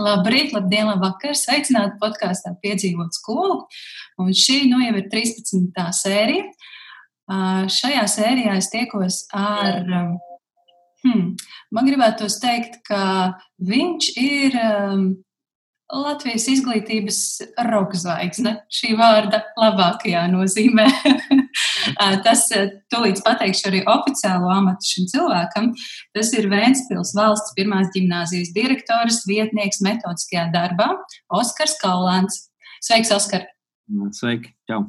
Labrīt, labdien, labvakar! Sveicināti podkāstā Piedzīvot skolu. Un šī nu jau ir 13. sērija. Uh, šajā sērijā es tiekos ar, hmm, man gribētos teikt, ka viņš ir um, Latvijas izglītības roka zvaigzne, šī vārda labākajā nozīmē. Tas tūlīt pateikšu arī oficiālo amatu šim cilvēkam. Tas ir Vēnspils valsts pirmās ģimnāzijas direktors, vietnieks metodiskajā darbā, Oskars Kaulāns. Sveiks, Oskar! Sveiki, čau!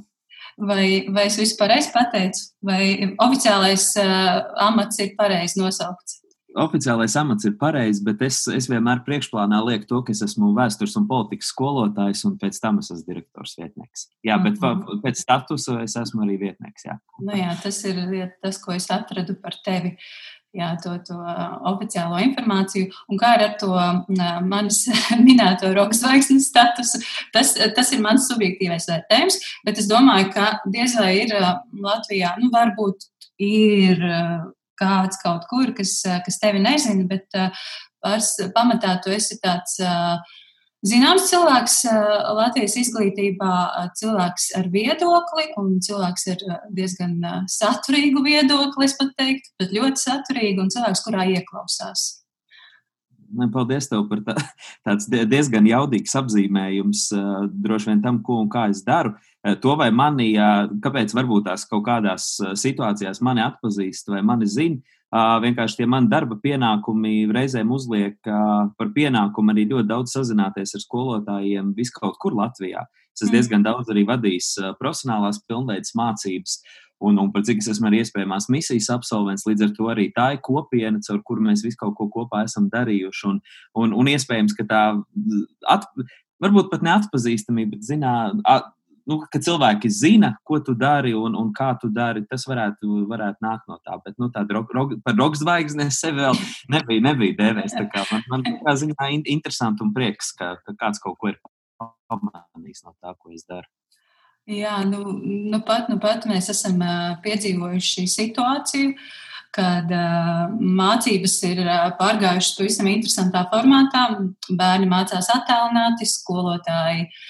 Vai, vai es visu pareizi pateicu, vai oficiālais uh, amats ir pareizi nosaukts? Oficiālais amats ir pareizs, bet es, es vienmēr priekšplānā lieku to, ka es esmu vēstures un politikas skolotājs, un pēc tam es esmu direktors vietnieks. Jā, bet mm -hmm. pēc statusa es esmu arī vietnieks. Jā. Nu jā, tas ir tas, ko es atradu par tevi. Jā, to, to oficiālo informāciju, un kā ar to manis minēto rokas zvaigznes statusu, tas, tas ir mans subjektīvais vērtējums, bet es domāju, ka diez vai ir Latvijā, nu, varbūt ir kāds kaut kur, kas, kas tevi nezina, bet pars, pamatā tu esi tāds zināms cilvēks Latvijas izglītībā, cilvēks ar viedokli un cilvēks ar diezgan saturīgu viedokli, es pat teiktu, bet ļoti saturīgu un cilvēks, kurā ieklausās. Paldies tev par tā, tāds diezgan jaudīgs apzīmējums droši vien tam, ko un kā es daru. To vai mani, kāpēc varbūt tās kaut kādās situācijās mani atpazīst vai mani zina, vienkārši tie mani darba pienākumi reizēm uzliek par pienākumu arī ļoti daudz sazināties ar skolotājiem viskaut kur Latvijā. Es esmu mm. diezgan daudz arī vadījis profesionālās pilnveidas mācības un, un par cik es esmu arī iespējamās misijas absolvents. Līdz ar to arī tā ir kopiena, caur kuru mēs visu kaut ko kopā esam darījuši. Un, un, un iespējams, ka tā at, varbūt pat neatpazīstamība, bet zinā. At, Nu, ka cilvēki zina, ko tu dari un, un kā tu dari, tas varētu, varētu nākt no tā. Bet nu, tāda rog, rog, par rokas zvaigzni es sevi vēl nebiju, nebiju dēvējis. Man, man tā ziņā interesanti un prieks, ka, ka kāds kaut ko ir pamanījis no tā, ko es daru. Jā, nu, nu, pat, nu pat mēs esam piedzīvojuši situāciju, kad uh, mācības ir pārgājušas pavisam interesantā formātā. Bērni mācās attālināti, skolotāji uh,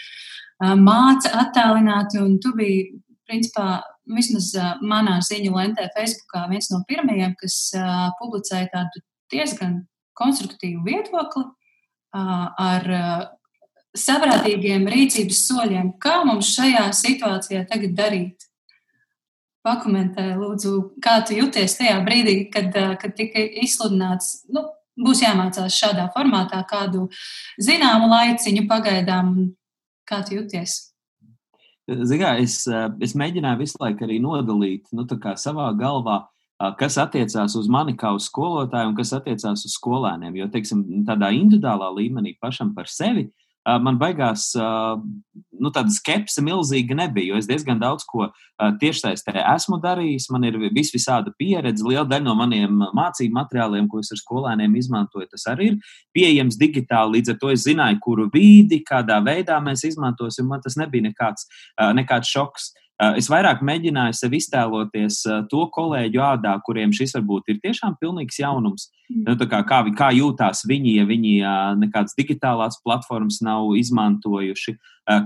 māca attālināti, un tu biji, principā, vismaz manā ziņu lentē Facebookā viens no pirmajiem, kas publicēja tādu diezgan konstruktīvu viedokli ar saprātīgiem rīcības soļiem, kā mums šajā situācijā tagad darīt? Pakomentē, lūdzu, kā tu jūties tajā brīdī, kad, kad tika izsludināts, nu, būs jāmācās šādā formātā kādu zināmu laiciņu pagaidām. Kā tu jūties? Zigā, es, es mēģināju visu laiku arī nodalīt nu, savā galvā, kas attiecās uz mani kā uz skolotāju un kas attiecās uz skolēniem. Jo, teiksim, tādā individuālā līmenī pašam par sevi uh, man baigās nu, tāda skepse milzīga nebija, es diezgan daudz ko tiešsaistē esmu darījis. Man ir vis visāda pieredze, liela daļa no maniem mācību materiāliem, ko es ar skolēniem izmantoju, tas arī ir pieejams digitāli. Līdz ar to es zināju, kuru vīdi, kādā veidā mēs izmantosim. Man tas nebija nekāds, nekāds šoks. Es vairāk mēģināju sev iztēloties to kolēģu ādā, kuriem šis varbūt ir tiešām pilnīgs jaunums. Mm. Nu, kā, kā, kā jūtās viņi, ja viņi nekādas digitālās platformas nav izmantojuši,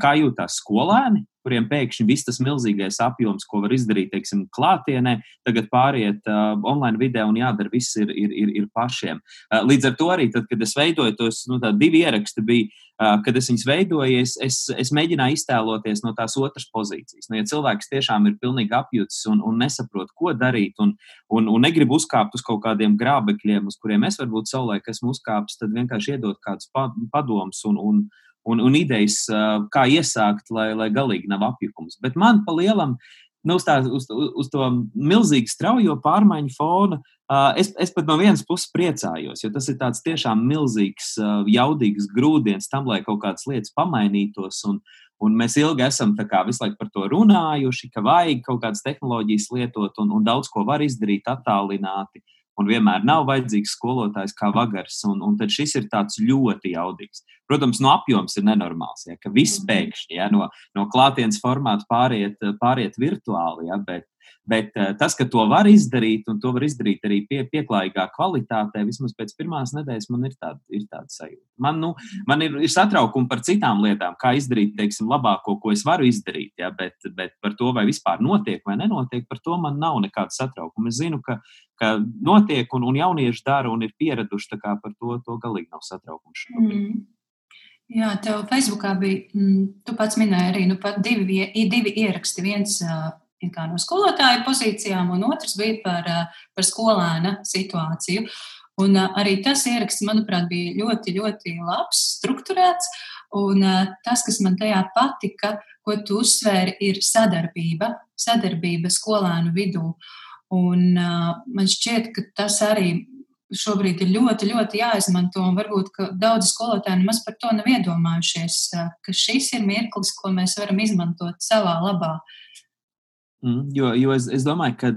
kā jūtās skolēni, kuriem pēkšņi viss tas milzīgais apjoms, ko var izdarīt, teiksim, klātienē, tagad pāriet uh, online vidē un jādara viss ir, ir, ir, ir pašiem. Uh, līdz ar to arī, tad, kad es veidoju tos nu, divi ieraksti, bija, kad es viņus veidoju, es, es, es mēģināju iztēloties no tās otras pozīcijas. Nu, ja cilvēks tiešām ir pilnīgi apjucis un, un nesaprot, ko darīt, un, un, un negrib uzkāpt uz kaut kādiem grābekļiem, uz kuriem es varbūt savulaik esmu uzkāpis, tad vienkārši iedot kādus padomus un, un, un, un idejas, kā iesākt, lai, lai galīgi nav apjukums. Bet man pa lielam, nu, uz, tā, uz, uz to milzīgi straujo pārmaiņu fona, es, es pat no vienas puses priecājos, jo tas ir tāds tiešām milzīgs, jaudīgs grūdienis tam, lai kaut kādas lietas pamainītos. Un, Un mēs ilgi esam kā, visu laiku par to runājuši, ka vajag kaut kādas tehnoloģijas lietot un, un daudz ko var izdarīt attālināti. Uh, un vienmēr nav vajadzīgs skolotājs kā vagars. Un, un tad šis ir tāds ļoti jaudīgs. Protams, no apjoms ir nenormāls, ja, ka viss mhm. pēkšņi ja, no, no klātienes formāta pāriet, pāriet virtuāli, ja, bet, Bet uh, tas, ka to var izdarīt, un to var izdarīt arī pie, pieklājīgā kvalitātē, vismaz pēc pirmās nedēļas, man ir tāda, ir tāda sajūta. Man, nu, man ir, ir satraukumi par citām lietām, kā izdarīt, teiksim, labāko, ko es varu izdarīt, ja, bet, bet par to, vai vispār notiek vai nenotiek, par to man nav nekāda satraukuma. Es zinu, ka, ka notiek un, un jaunieši dara un ir pieraduši, tā kā par to, to galīgi nav satraukums šobrīd. Mm. Jā, tev Facebookā bija, mm, tu pats minēji arī nu, divi, divi ieraksti. Viens uh, no skolotāja pozīcijām, un otrs bija par, uh, par skolēna situāciju. Un uh, arī tas ieraksts, manuprāt, bija ļoti, ļoti labs, strukturēts. Un uh, tas, kas man tajā patika, ko tu uzsvēri, ir sadarbība, sadarbība skolēnu vidū. Un uh, man šķiet, ka tas arī šobrīd ir ļoti, ļoti jāizmanto. Varbūt daudzi skolotāji nemaz par to nav iedomājušies, ka šis ir mirklis, ko mēs varam izmantot savā labā. Mm, jo jo es, es domāju, ka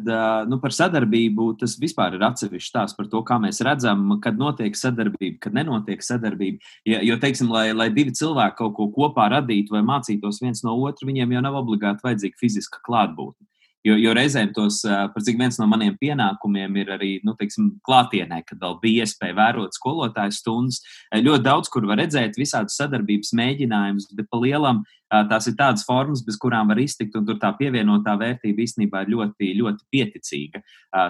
nu, par sadarbību tas vispār ir atsevišķs stāsts par to, kā mēs redzam, kad notiek sadarbība, kad nenotiek sadarbība. Ja, jo, teiksim, lai, lai divi cilvēki kaut ko kopā radītu vai mācītos viens no otra, viņiem jau nav obligāti vajadzīga fiziska klātbūtne. Jo, jo reizēm tos, par cik viens no maniem pienākumiem ir arī nu, teiksim, klātienē, kad vēl bija iespēja vērot skolotāju stundas. Ļoti daudz, kur var redzēt visādus sadarbības mēģinājumus, bet pa lielam tās ir tādas formas, bez kurām var iztikt, un tur tā pievienotā vērtība īstenībā ir ļoti, ļoti pieticīga.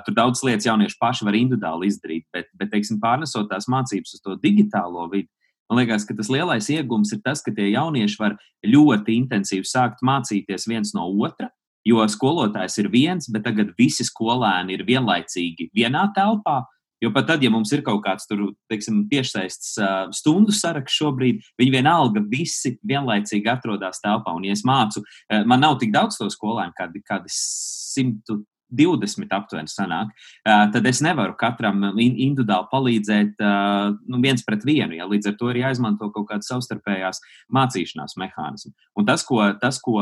Tur daudz lietas jaunieši paši var individuāli izdarīt, bet, bet teiksim, pārnesot tās mācības uz to digitālo vidi. Man liekas, ka tas lielais iegūms ir tas, ka tie jaunieši var ļoti intensīvi sākt mācīties viens no otra, Jo skolotājs ir viens, bet tagad visi skolēni ir vienlaicīgi vienā telpā. Jo pat tad, ja mums ir kaut kāds tur, teiksim, tiešsaistes stundu saraksts šobrīd, viņi vienalga visi vienlaicīgi atrodas telpā. Un, ja es mācu, man nav tik daudz to skolēnu, kādi, kādi 100, 20 aptuveni sanāk, tad es nevaru katram individuāli palīdzēt nu, viens pret vienu. Ja? Līdz ar to ir jāizmanto kaut kāda savstarpējās mācīšanās mehānismi. Un tas, ko, tas, ko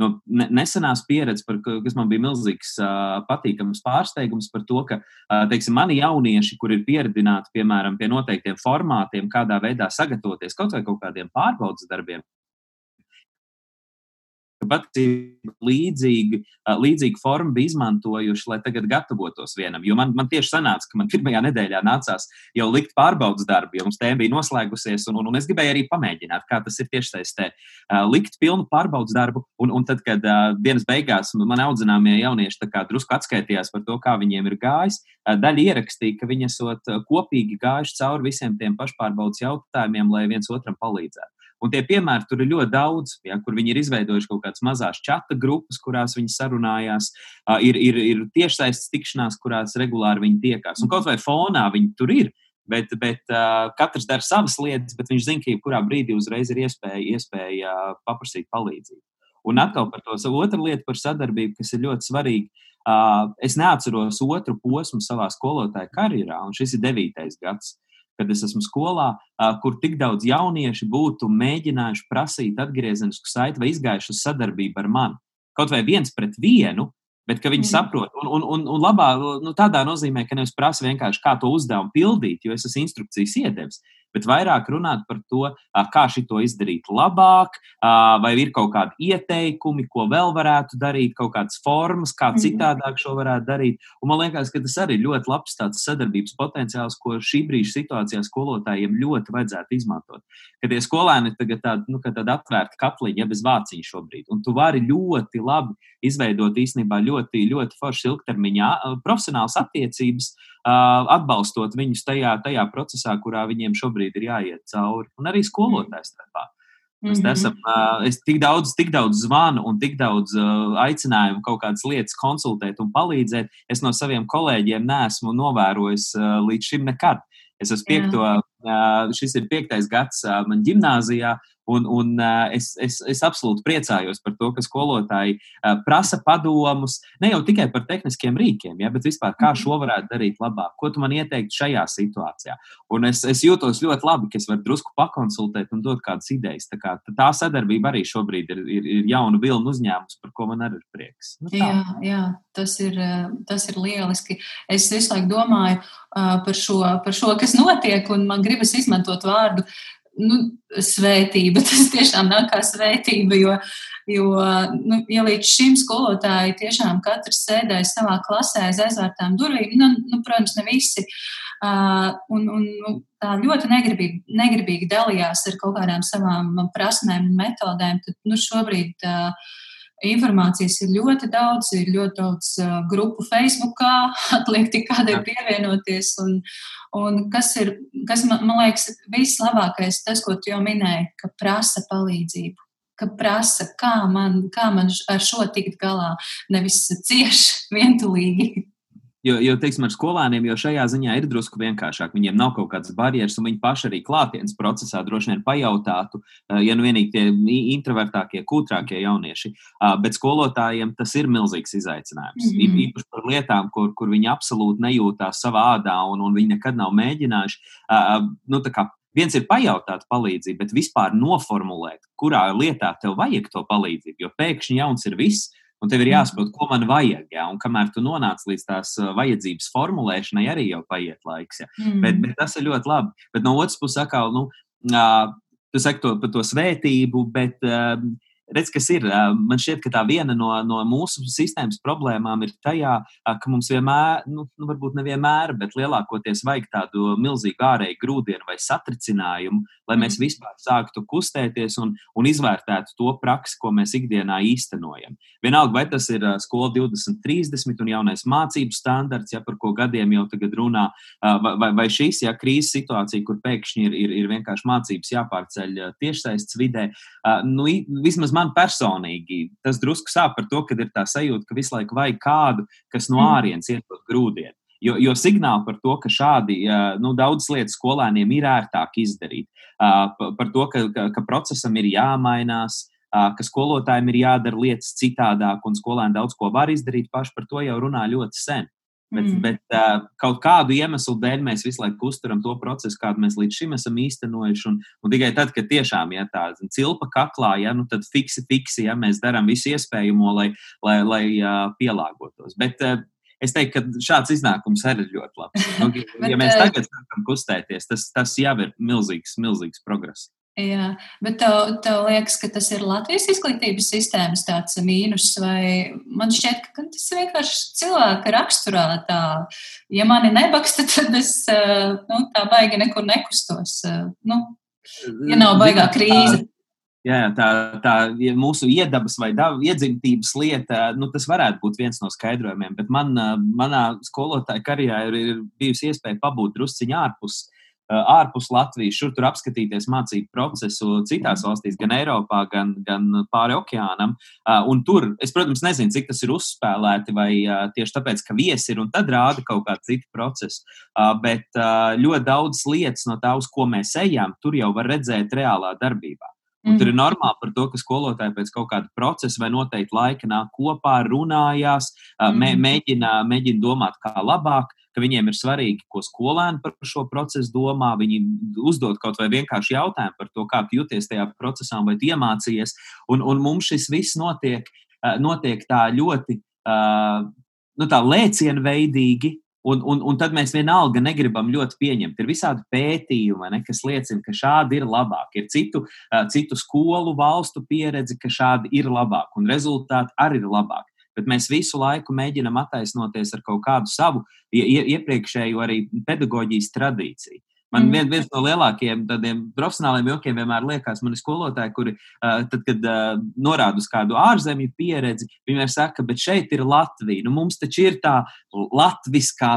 no nesenās pieredzes, par, kas man bija milzīgs patīkams pārsteigums par to, ka teiksim, mani jaunieši, kur ir pieredzināti piemēram pie noteiktiem formātiem, kādā veidā sagatavoties kaut vai kaut kādiem pārbaudas darbiem, pat līdzīgi, līdzīgu formu bija izmantojuši, lai tagad gatavotos vienam. Jo man, man tieši sanāca, ka man pirmajā nedēļā nācās jau likt pārbaudas darbu, jo mums tēma bija noslēgusies, un, un, un es gribēju arī pamēģināt, kā tas ir tieši saistē. Likt pilnu pārbaudas darbu, un, un tad, kad dienas beigās man audzināmie jaunieši drusku atskaitījās par to, kā viņiem ir gājis, daļa ierakstīja, ka viņi esot kopīgi gājuši cauri visiem tiem pašpārbaudas jautājumiem, lai viens otram palīdzētu. Un tie piemēri tur ir ļoti daudz, ja, kur viņi ir izveidojuši kaut kādas mazas čata grupas, kurās viņi sarunājās. Uh, ir ir, ir tiešsaistes tikšanās, kurās regulāri viņi tiekās. Un kaut vai fonā viņi tur ir. Bet, bet uh, katrs dara savas lietas, bet viņš zina, ka jebkurā brīdī uzreiz ir iespēja, iespēja uh, paprasīt palīdzību. Un atkal par to otru lietu, par sadarbību, kas ir ļoti svarīga. Uh, es neatceros otru posmu savā skolotāja karjerā, un šis ir devītais gads. Uh, kad es esmu skolā, kur tik daudz jaunieši būtu mēģinājuši prasīt atgriezenisku saiti vai izgājuši uz sadarbību ar mani. Kaut vai viens pret vienu, bet ka viņi mm. saprot. Un, un, un, un labā, nu, tādā nozīmē, ka nevis prasa vienkārši kā to uzdevumu pildīt, jo es esmu instrukcijas iedevis, bet vairāk runāt par to, kā šito izdarīt labāk, vai ir kaut kādi ieteikumi, ko vēl varētu darīt, kaut kādas formas, kā mhm. citādāk šo varētu darīt. Un man liekas, ka tas arī ir ļoti labs tāds sadarbības potenciāls, ko šī brīža situācijā skolotājiem ļoti vajadzētu izmantot. Kad tie skolēni tagad tādi, nu, tādi atvērti katliņi, ja bez vāciņa šobrīd, un tu vari ļoti labi izveidot īstenībā ļoti, ļoti foršas ilgtermiņā profesionālas attiecības, atbalstot viņus tajā, tajā procesā, kurā viņiem šobrīd ir jāiet cauri, un arī skolotājs starpā. Mēs mm -hmm. esam, uh, es tik daudz, tik daudz zvanu un tik daudz uh, aicinājumu kaut kādas lietas konsultēt un palīdzēt. Es no saviem kolēģiem neesmu novērojis uh, līdz šim nekad. Es esmu piekto, uh, šis ir piektais gads uh, man gimnāzijā, Un, un es, es, es absolūti priecājos par to, ka skolotāji prasa padomus ne jau tikai par tehniskiem rīkiem, ja, bet vispār kā mhm. šo varētu darīt labāk. Ko tu man ieteiktu šajā situācijā? Un es, es jūtos ļoti labi, ka es varu drusku pakonsultēt un dot kādas idejas. Tā, kā, tā sadarbība arī šobrīd ir, ir, ir jauna vilna uzņēmums, par ko man arī ir prieks. Nu, tā. jā, jā tas, ir, tas ir lieliski. Es visu laiku domāju par šo, par šo, kas notiek, un man gribas izmantot vārdu nu, svētība. Tas tiešām nav kā svētība, jo, jo nu, ja līdz šim skolotāji tiešām katrs sēdēja savā klasē aiz aizvērtām durvīm, nu, nu, protams, ne visi. Uh, un, un nu, tā ļoti negribīgi, negribīgi dalījās ar kaut kādām savām prasmēm un metodēm, tad nu, šobrīd uh, informācijas ir ļoti daudz, ir ļoti daudz grupu Facebookā, atliek tikai pievienoties. Un, un kas ir, kas man, man liekas, vislabākais, tas, ko tu jau minēji, ka prasa palīdzību. Ka prasa, kā man, kā man ar šo tikt galā, nevis cieši vientulīgi. Jo, jo teiksim, ar skolēniem jau šajā ziņā ir drusku vienkāršāk. Viņiem nav kaut kādas barjeras, un viņi paši arī klātienes procesā droši vien pajautātu, eh, ja nu vienīgi tie introvertākie, kūtrākie jaunieši. Ah, bet skolotājiem tas ir milzīgs izaicinājums. Mm -hmm. Īpaši par lietām, kur, kur viņi absolūti nejūtās savā ādā, un, un viņi nekad nav mēģinājuši. Ah, ah, nu, Viens ir pajautāt palīdzību, bet vispār noformulēt, kurā lietā tev vajag to palīdzību. Jo pēkšņi jauns ir viss, Un tev ir mm. jāsaprot, ko man vajag. Ja? Un kamēr tu nonāc līdz tās vajadzības formulēšanai, arī jau paiet laiks. Ja? Mm. Bet, bet tas ir ļoti labi. Bet no otras puses, atkal, nu, tu saki to par to svētību, bet uh, redz, kas ir. Man šķiet, ka tā viena no, no mūsu sistēmas problēmām ir tajā, ka mums vienmēr, nu, nu varbūt nevienmēr, bet lielākoties vajag tādu milzīgu ārēju grūdienu vai satricinājumu, lai mēs mhm. vispār sāktu kustēties un, un izvērtētu to praksi, ko mēs ikdienā īstenojam. Vienalga, vai tas ir skola 2030 un jaunais mācību standarts, ja par ko gadiem jau tagad runā, vai, vai, vai šīs ja, krīzes situācija, kur pēkšņi ir, ir, ir vienkārši mācības jāpārceļ tiešsaistes vidē. Nu, vismaz man personīgi tas drusku sāp par to, ka ir tā sajūta, ka visu laiku vajag kādu, kas no mm. ārienes iedod grūdienu. Jo, jo signāli par to, ka šādi nu, daudzas lietas skolēniem ir ērtāk izdarīt, par to, ka, ka, ka procesam ir jāmainās, ka skolotājiem ir jādara lietas citādāk, un skolēni daudz ko var izdarīt paši, par to jau runā ļoti sen. Bet, mm. bet uh, kaut kādu iemeslu dēļ mēs visu laiku uzturam to procesu, kādu mēs līdz šim esam īstenojuši. Un, un tikai tad, kad tiešām ir ja, tā cilpa kaklā, ja, nu, tad fiksi, fiksi, ja mēs darām visu iespējamo, lai, lai, lai uh, pielāgotos. Bet, uh, Es teiktu, ka šāds iznākums arī ir ļoti labs. Nu, ja mēs tagad sākam kustēties, tas, tas jau ir milzīgs, milzīgs progress. Jā, bet tev, tev liekas, ka tas ir Latvijas izglītības sistēmas tāds mīnus, vai man šķiet, ka tas ir vienkārši cilvēka raksturā. Tā, ja mani nebaksta, tad es nu, tā baigi nekur nekustos. Nu, ja nav baigā krīze. Jā, tā, tā ja mūsu iedabas vai iedzimtības lieta, nu, tas varētu būt viens no skaidrojumiem. Bet man, manā skolotāja karjerā ir, bijusi iespēja pabūt drusciņā ārpus Uh, ārpus Latvijas, šur tur apskatīties mācību procesu citās valstīs, gan Eiropā, gan, gan pāri okeānam. Uh, un tur, es, protams, nezinu, cik tas ir uzspēlēti, vai uh, tieši tāpēc, ka viesi ir un tad rāda kaut kādu citu procesu. Bet ļoti daudz lietas no tā, uz ko mēs ejam, tur jau var redzēt reālā darbībā. Un tur ir mhm. normāli par to, ka skolotāji pēc kaut kāda procesa vai noteikti laika nāk kopā, runājās, mē, mhm. mēģina, mēģina domāt, kā labāk, ka viņiem ir svarīgi, ko skolēni par šo procesu domā. Viņi uzdod kaut vai vienkārši jautājumu par to, kā jūties tajā procesā, vai iemācījies. Un, un mums šis viss notiek, notiek tā ļoti nu, tā lēcienveidīgi, Un, un, un tad mēs vienalga negribam ļoti pieņemt. Ir visādi pētījumi, ne, kas liecina, ka šādi ir labāk. Ir citu, uh, citu skolu valstu pieredze, ka šādi ir labāk, un rezultāti arī ir labāk. Bet mēs visu laiku mēģinam attaisnoties ar kaut kādu savu iepriekšēju arī pedagoģijas tradīciju. Man mm. viens no lielākajiem tādiem profesionāliem jokiem vienmēr liekas, man ir skolotāji, kuri, tad, kad norāda uz kādu ārzemju pieredzi, viņi vienmēr saka, bet šeit ir Latvija. Nu, mums taču ir tā latviskā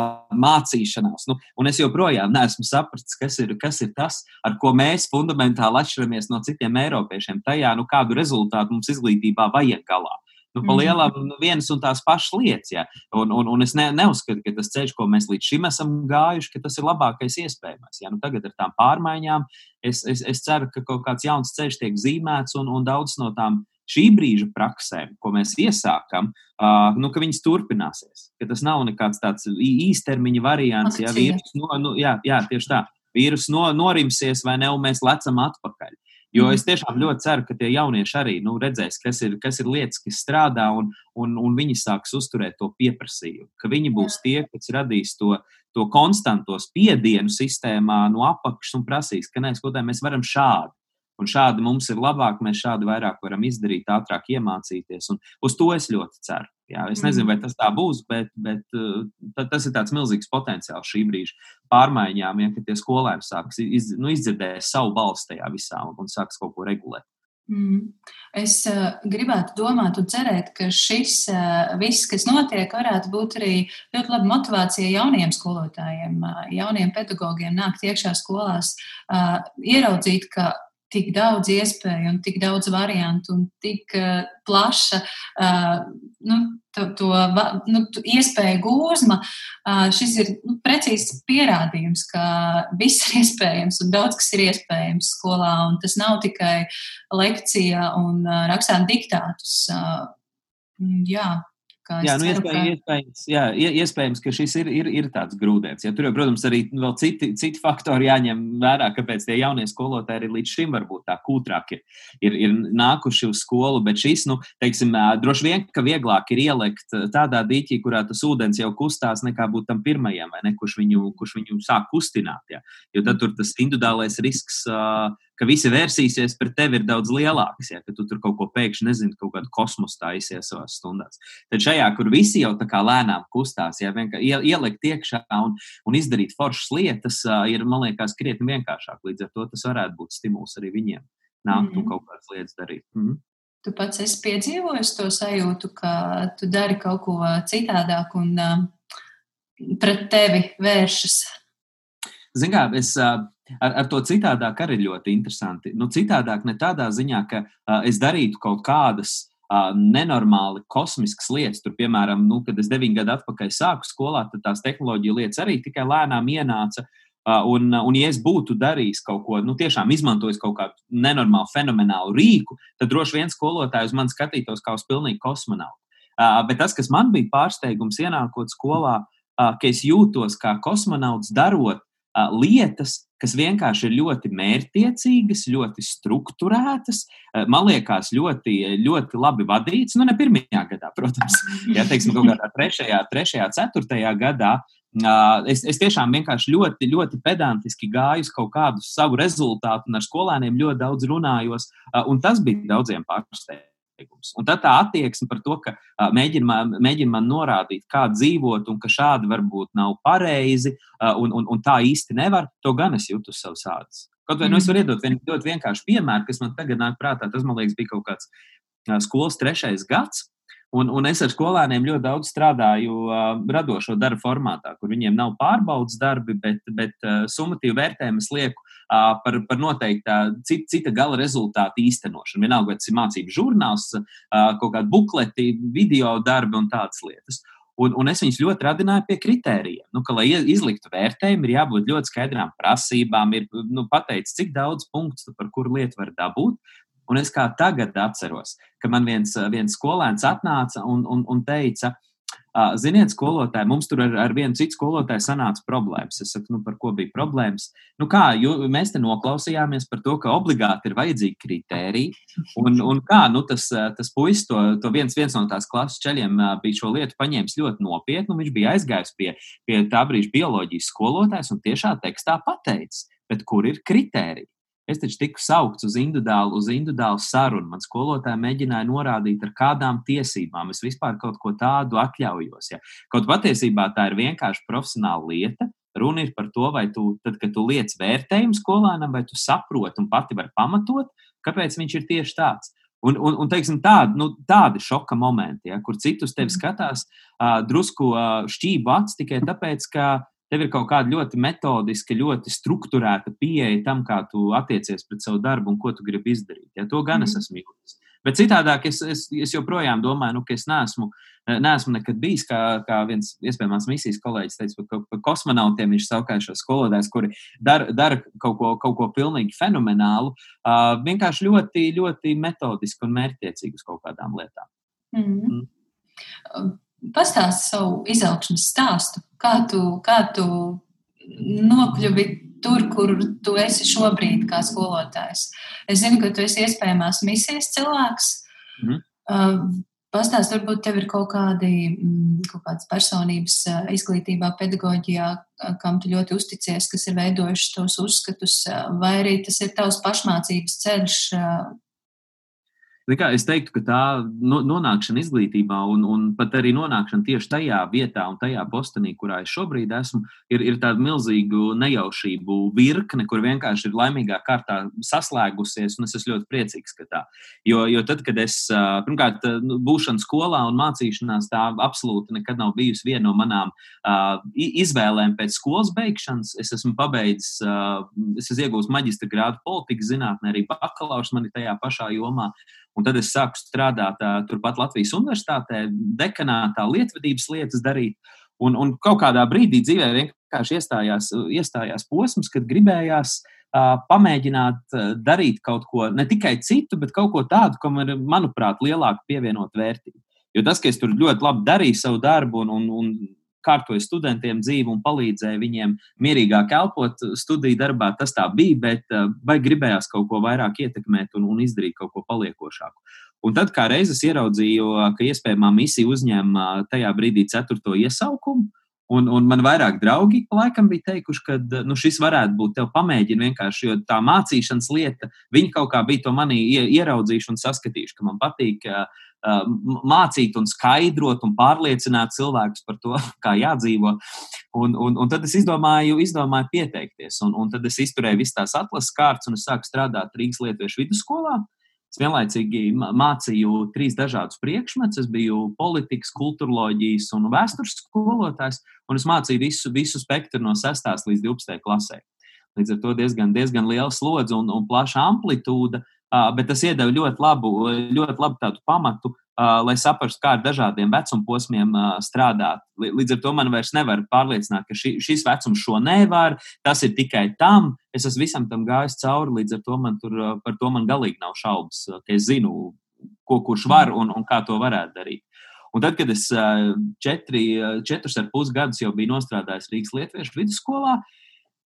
mācīšanās. Nu, un es joprojām neesmu sapratis, kas ir, kas ir tas, ar ko mēs fundamentāli atšķiramies no citiem eiropiešiem. Tajā, nu, kādu rezultātu mums izglītībā vajag galā. Nu, pa mhm. lielam nu, vienas un tās pašas lietas. Ja? Un, un, un es ne, neuzskatu, ka tas ceļš, ko mēs līdz šim esam gājuši, ka tas ir labākais iespējamais. Ja? Nu, tagad ar tām pārmaiņām es, es, es ceru, ka kaut kāds jauns ceļš tiek zīmēts un, un daudz no tām šī brīža praksēm, ko mēs iesākam, uh, nu, ka viņas turpināsies. Ka tas nav nekāds tāds īstermiņa variants, ja vīrus, no, nu, jā, jā, tieši tā, vīrus no, norimsies vai ne, un mēs lecam atpakaļ. Jo mhm. es tiešām ļoti ceru, ka tie jaunieši arī nu, redzēs, kas ir, kas ir lietas, kas strādā, un, un, un viņi sāks uzturēt to pieprasījumu. Ka viņi būs tie, kas radīs to, to konstanto spiedienu sistēmā no apakšas un prasīs, ka nē, skolotāji, mēs varam šādi. Un šādi mums ir labāk, mēs šādi vairāk varam izdarīt, ātrāk iemācīties. Un uz to es ļoti ceru. Jā, es nezinu, vai tas tā būs, bet, bet uh, tas ir tāds milzīgs potenciāls šī brīža pārmaiņām, ja tie skolēni sāks iz, nu, izdzirdēt savu balstu tajā visā un, un sāks kaut ko regulēt. Mm. Es uh, gribētu domāt un cerēt, ka šis uh, viss, kas notiek, varētu būt arī ļoti laba motivācija jauniem skolotājiem, uh, jauniem pedagogiem nākt iekšā skolās, uh, ieraudzīt, ka tik daudz iespēju un tik daudz variantu un tik uh, plaša uh, nu, to, to nu, iespēju gūzma. Uh, šis ir nu, precīzs pierādījums, ka viss ir iespējams un daudz kas ir iespējams skolā. Tas nav tikai lekcija un uh, rakstāt diktātus. Uh, jā, Jā, nu, iespēj, ka... iespējams, jā, iespējams, ka šis ir, ir, ir tāds grūdienis. Ja, tur jau, protams, arī vēl citi, citi faktori jāņem vērā, kāpēc tie jaunie skolotāji arī līdz šim varbūt tā kūtrāk ir, ir, ir nākuši uz skolu. Bet šis, nu, teiksim, droši vien, ka vieglāk ir ielikt tādā dīķī, kurā tas ūdens jau kustās, nekā būt tam pirmajam, ne, kurš viņu, kurš viņu sāk kustināt. Ja. Jo tad tur tas individuālais risks. Uh, ka visi vērsīsies pret tevi ir daudz lielāks, ja tu tur kaut ko pēkšņi nezini, kaut kādu kosmosu taisies savās stundās. Tad šajā, kur visi jau tā kā lēnām kustās, ja vienkārši ielikt iekšā un, un izdarīt foršas lietas, ir, man liekas, krietni vienkāršāk. Līdz ar to tas varētu būt stimuls arī viņiem nākt mm -hmm. un kaut kādas lietas darīt. Mm -hmm. Tu pats esi piedzīvojis to sajūtu, ka tu dari kaut ko citādāk un um, pret tevi vēršas. Zinām, es uh, ar, ar to citādāk arī ļoti interesanti. Nu, citādāk ne tādā ziņā, ka uh, es darītu kaut kādas uh, nenormāli kosmiskas lietas. Tur, piemēram, nu, kad es deviņu gadu atpakaļ sāku skolā, tad tās tehnoloģija lietas arī tikai lēnām ienāca. Un, un, ja es būtu darījis kaut ko, nu, tiešām izmantojis kaut kādu nenormālu, fenomenālu rīku, tad droši vien skolotājs man skatītos kā uz pilnīgi kosmonautu. Bet tas, kas man bija pārsteigums ienākot skolā, ka es jūtos kā kosmonauts darot lietas, kas vienkārši ir ļoti mērķtiecīgas, ļoti strukturētas, man liekas, ļoti, ļoti labi vadītas. Nu, ne pirmajā gadā, protams, ja teiksim, kaut kādā trešajā, trešajā, ceturtajā gadā. Es, es tiešām vienkārši ļoti, ļoti pedantiski gāju uz kaut kādu savu rezultātu, un ar skolēniem ļoti daudz runājos, un tas bija daudziem pārsteigums noteikumus. Un tad tā attieksme par to, ka uh, mēģina, man, mēģina man norādīt, kā dzīvot, un ka šādi varbūt nav pareizi, uh, un, un, un tā īsti nevar, to gan es jūtu uz savas ādas. Kaut vai nu, es varu iedot vien, ļoti vienkāršu piemēru, kas man tagad nāk prātā. Tas, man liekas, bija kaut kāds uh, skolas trešais gads. Un, un es ar skolēniem ļoti daudz strādāju uh, radošo darbu formātā, kur viņiem nav pārbaudas darbi, bet, bet uh, summatīvu vērtējumu es lieku par, par noteikta cita, cita gala rezultātu īstenošanu. Vienalga, vai tas ir mācību žurnāls, kaut kādi bukleti, video darbi un tādas lietas. Un, un es viņus ļoti radināju pie kritērijiem. Nu, ka, lai izliktu vērtējumu, ir jābūt ļoti skaidrām prasībām, ir nu, pateicis, cik daudz punktu par kuru lietu var dabūt. Un es kā tagad atceros, ka man viens, viens skolēns atnāca un, un, un teica, Ziniet, skolotāji, mums tur ar, ar vienu citu skolotāju sanāca problēmas. Es saku, nu, par ko bija problēmas? Nu, kā, jo, mēs te noklausījāmies par to, ka obligāti ir vajadzīgi kriteriji. Un, un kā, nu, tas, tas puisis, to, to viens, viens no tās klases ceļiem bija šo lietu paņēmis ļoti nopietni. Viņš bija aizgājis pie, pie tā brīža bioloģijas skolotājas un tiešā tekstā pateicis, bet kur ir kriteriji? Es taču tiku saukts uz individuālu, uz individuālu sarunu. Man skolotāja mēģināja norādīt, ar kādām tiesībām es vispār kaut ko tādu atļaujos. Ja. Kaut patiesībā tā ir vienkārši profesionāla lieta. Runa ir par to, vai tu, tad, kad tu liec vērtējumu skolēnam, vai tu saproti un pati vari pamatot, kāpēc viņš ir tieši tāds. Un, un, un teiksim, tādi, nu, tādi šoka momenti, ja, kur citus tevi skatās, uh, drusku uh, šķību acis tikai tāpēc, ka tev ir kaut kāda ļoti metodiska, ļoti strukturēta pieeja tam, kā tu attiecies pret savu darbu un ko tu gribi izdarīt. Ja, to gan mm. es mhm. esmu jūtis. Bet citādāk es, es, es joprojām domāju, nu, ka es neesmu, neesmu nekad bijis, kā, kā viens iespējams misijas kolēģis teica, par, par kosmonautiem. Viņš savukārt šos skolotājus, kuri dara dar kaut, ko, kaut ko pilnīgi fenomenālu, uh, vienkārši ļoti, ļoti metodiski un mērķtiecīgi uz kaut kādām lietām. Mm. Mm. Pastāsti savu izaugsmas stāstu, kā tu, kā tu nokļuvi tur, kur tu esi šobrīd, kā skolotājs. Es zinu, ka tu esi iespējamās misijas cilvēks. Mm. Pastāst, varbūt tev ir kaut, kādi, mm, kaut kādas personības izglītībā, pedagoģijā, kam tu ļoti uzticies, kas ir veidojuši tos uzskatus, vai arī tas ir tavs pašmācības ceļš, Kā, es teiktu, ka tā nonākšana izglītībā un, un pat arī nonākšana tieši tajā vietā un tajā postenī, kurā es šobrīd esmu, ir, ir tāda milzīga nejaušību virkne, kur vienkārši ir laimīgā kārtā saslēgusies. Es esmu ļoti priecīgs, ka tā. Jo, jo tad, kad es pirmkārt nu, būšana skolā un mācīšanās, tā absolūti nekad nav bijusi viena no manām uh, izvēlēm pēc skolas beigšanas. Es esmu pabeidzis, uh, es esmu iegūmis maģistra grādu politikas zinātnē, arī bakalaurs man ir tajā pašā jomā. Un tad es sāku strādāt turpat Latvijas universitātē, dekanātā, lietvedības lietas darīt. Un, un kaut kādā brīdī dzīvē vienkārši iestājās, iestājās posms, kad gribējās uh, pamēģināt uh, darīt kaut ko ne tikai citu, bet kaut ko tādu, kam ir, manuprāt, lielāka pievienot vērtību. Jo tas, ka es tur ļoti labi darīju savu darbu un, un, un kārtoju studentiem dzīvi un palīdzēju viņiem mierīgāk elpot studiju darbā. Tas tā bija, bet eh, vai gribējās kaut ko vairāk ietekmēt un, un izdarīt kaut ko paliekošāku. Un tad kā reizes ieraudzīju, ka iespējamā misija uzņēma tajā brīdī ceturto iesaukumu. Un, un man vairāk draugi laikam bija teikuši, ka nu, šis varētu būt tev pamēģinājums vienkārši, jo tā mācīšanas lieta, viņi kaut kā bija to manī ieraudzījuši un saskatījuši, ka man patīk uh, mācīt un skaidrot un pārliecināt cilvēkus par to, kā jādzīvo. Un, un, un tad es izdomāju, izdomāju pieteikties. Un, un tad es izturēju visas tās atlases kārtas un es sāku strādāt Rīgas Lietuviešu vidusskolā. Es vienlaicīgi mācīju trīs dažādus priekšmetus. Es biju politikas, kultūroloģijas un vēstures skolotājs, un es mācīju visu, visu spektru no 6. līdz 12. klasē. Līdz ar to diezgan, diezgan liela slodze un, un plaša amplitūda. Bet tas iedeva ļoti labu, ļoti labu pamatu, lai saprastu, kā ar dažādiem vecuma posmiem strādāt. Līdz ar to man vairs nevar pārliecināt, ka ši, šis vecums šo nevar, tas ir tikai tam. Es esmu visam tam gājis cauri, līdz ar to man tur, par to man galīgi nav šaubas, ka es zinu, ko kurš var un, un kā to varētu darīt. Un tad, kad es četri, četrus ar pus gadus jau biju nostrādājis Rīgas Lietuviešu vidusskolā, uh,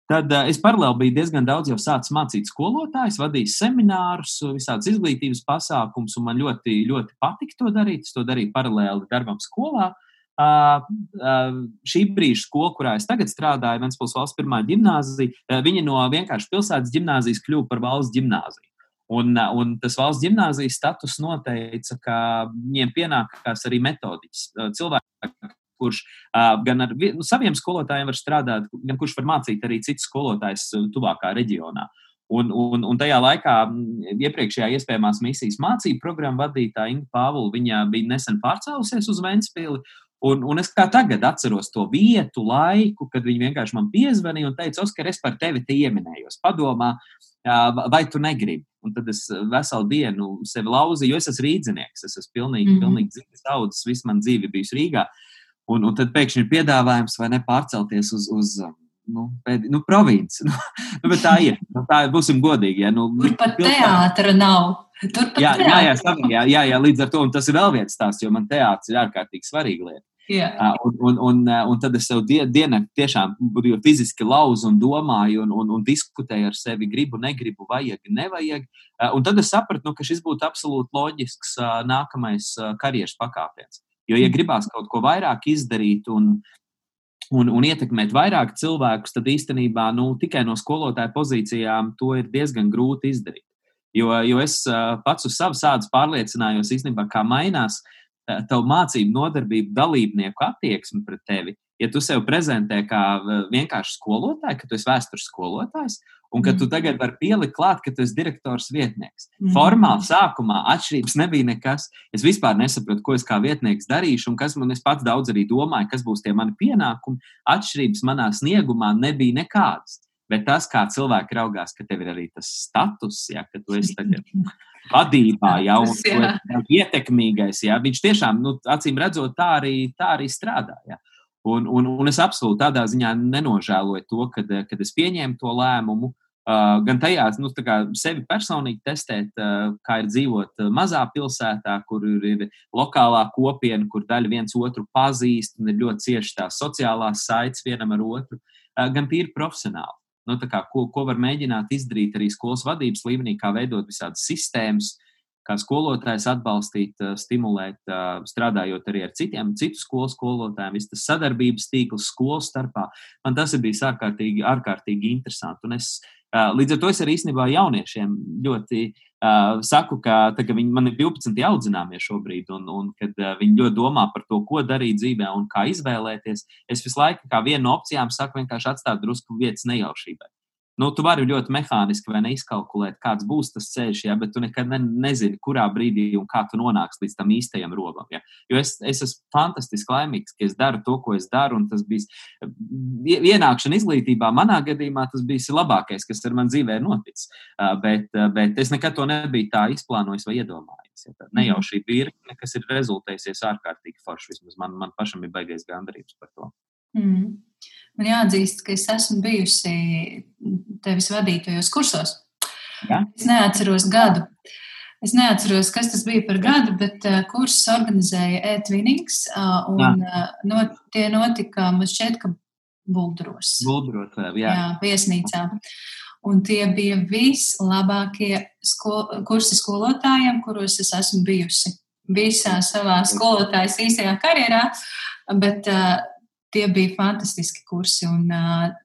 Tad uh, es paralēli biju diezgan daudz jau sācis mācīt skolotājus, vadīju seminārus, visādas izglītības pasākumus, un man ļoti, ļoti patika to darīt. Es to darīju paralēli darbam skolā. Uh, uh, šī brīža skola, kurā es tagad strādāju, Vēncpils valsts pirmā gimnāzija, uh, viņa no vienkārši pilsētas gimnāzijas kļuva par valsts gimnāziju. Un, un tas valsts gimnāzijas status noteica, ka viņiem pienākās arī metodiķis. Cilvēki, kurš uh, gan ar nu, saviem skolotājiem var strādāt, gan kurš var mācīt arī citus skolotājus tuvākā reģionā. Un, un, un tajā laikā iepriekšējā iespējamās misijas mācību programmu vadītāja Inga Pāvula bija nesen pārcēlusies uz Ventspili. Un, un es kā tagad atceros to vietu, laiku, kad viņi vienkārši man piezvanīja un teica, Oskar, es par tevi te ieminējos. Padomā, vai tu negribi? Un tad es veselu dienu sevi lauzīju, jo es esmu rīznieks. Es esmu pilnīgi, mm -hmm. pilnīgi dzīves audzis, visu man dzīve bijusi Rīgā. Uh, Un, un tad pēkšņi ir piedāvājums, vai ne, pārcelties uz, uz nu, pēdi, nu, provinci. Nu, nu, bet tā ir. Nu, tā būsim godīgi. Ja, nu, Tur pat teātra nav. Tur pat jā, jā, jā, jā, jā, jā, līdz ar to tas ir vēl viens stāsts, jo man teātris ir ārkārtīgi svarīga lieta. Jā. Un, un, un, un tad es sev dienu tiešām fiziski lauzu un domāju, un, un, un diskutēju ar sevi, gribu, negribu, vajag, nevajag. Un tad es sapratu, nu, ka šis būtu absolūti loģisks nākamais karjeras pakāpiens. Jo, ja gribās kaut ko vairāk izdarīt un, un, un ietekmēt vairāk cilvēkus, tad īstenībā nu, tikai no skolotāja pozīcijām to ir diezgan grūti izdarīt. Jo, jo es pats uz savas ādas pārliecinājos, īstenībā, kā mainās tavu mācību nodarbību dalībnieku attieksme pret tevi. Ja tu sev prezentē kā vienkārši skolotāju, ka tu esi vēstures skolotājs, un ka tu mhm. tagad vari pielikt klāt, ka tu esi direktors vietnieks. Mm. Formāli sākumā atšķirības nebija nekas. Es vispār nesaprotu, ko es kā vietnieks darīšu, un kas man es pats daudz arī domāju, kas būs tie mani pienākumi. Atšķirības manā sniegumā nebija nekādas. Bet tas, kā cilvēki raugās, ka tev ir arī tas status, ja, ka tu esi tagad vadībā, ja, un tu esi ietekmīgais, ja, viņš tiešām, nu, acīm redzot, tā arī, tā arī strādā. Ja. Un, un, un es absolūti tādā ziņā nenožēloju to, kad, kad es pieņēmu to lēmumu. Uh, gan tajā, nu, sevi personīgi testēt, uh, kā ir dzīvot mazā pilsētā, kur ir lokālā kopiena, kur daļa viens otru pazīst un ir ļoti cieši tās sociālās saites vienam ar otru, uh, gan tīri profesionāli. Nu, kā, ko, ko var mēģināt izdarīt arī skolas vadības līmenī, kā veidot visādas sistēmas, kā skolotājs atbalstīt, stimulēt, strādājot arī ar citiem, citu skolu skolotājiem, viss tas sadarbības tīkls skolu starpā. Man tas ir bijis ārkārtīgi, ārkārtīgi interesanti. Un es līdz ar to es arī īstenībā jauniešiem ļoti Uh, saku, ka, tā, viņi man ir 12 audzināmie šobrīd, un, un kad viņi ļoti domā par to, ko darīt dzīvē un kā izvēlēties, es visu laiku kā vienu no opcijām saku vienkārši atstāt drusku vietas nejaušībai nu, tu vari ļoti mehāniski vai neizkalkulēt, kāds būs tas ceļš, ja, bet tu nekad ne, nezini, kurā brīdī un kā tu nonāksi līdz tam īstajam robam. Ja. Jo es, es esmu fantastiski laimīgs, ka es daru to, ko es daru, un tas bija ienākšana izglītībā. Manā gadījumā tas bija labākais, kas ar man dzīvē ir noticis. Bet, bet es nekad to nebiju tā izplānojis vai iedomājies. Ja. Ne jau šī virkne, kas ir rezultējusies ārkārtīgi forši, vismaz man, man pašam ir baigais gandarījums par to. Mm. Man jāatzīst, ka es esmu bijusi tevis vadītajos kursos. Ja? Es neatceros gadu. Es neatceros, kas tas bija par gadu, bet uh, kursus organizēja e-twinings. Uh, un uh, no, tie notika, man šķiet, ka Buldros. Buldros, jā. jā, viesnīcā. Un tie bija vislabākie skol, kursi skolotājiem, kuros es esmu bijusi visā savā skolotājas īsajā karjerā. Bet uh, tie bija fantastiski kursi. Un,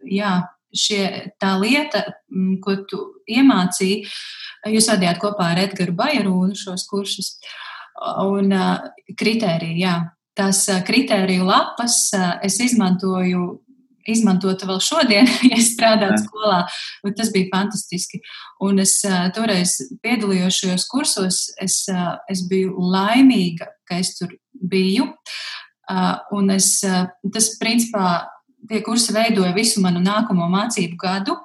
jā, šie, tā lieta, ko tu iemācīji, jūs vadījāt kopā ar Edgars Bajarūnu šos kursus. Un kritērija, jā, tās kritēriju lapas es izmantoju izmantota vēl šodien, ja es strādātu skolā. Tas bija fantastiski. Un es uh, toreiz piedalījos šajos kursos. Es, uh, es biju laimīga, ka es tur biju. Un es, tas, principā, tie kursi veidoja visu manu nākamo mācību gadu.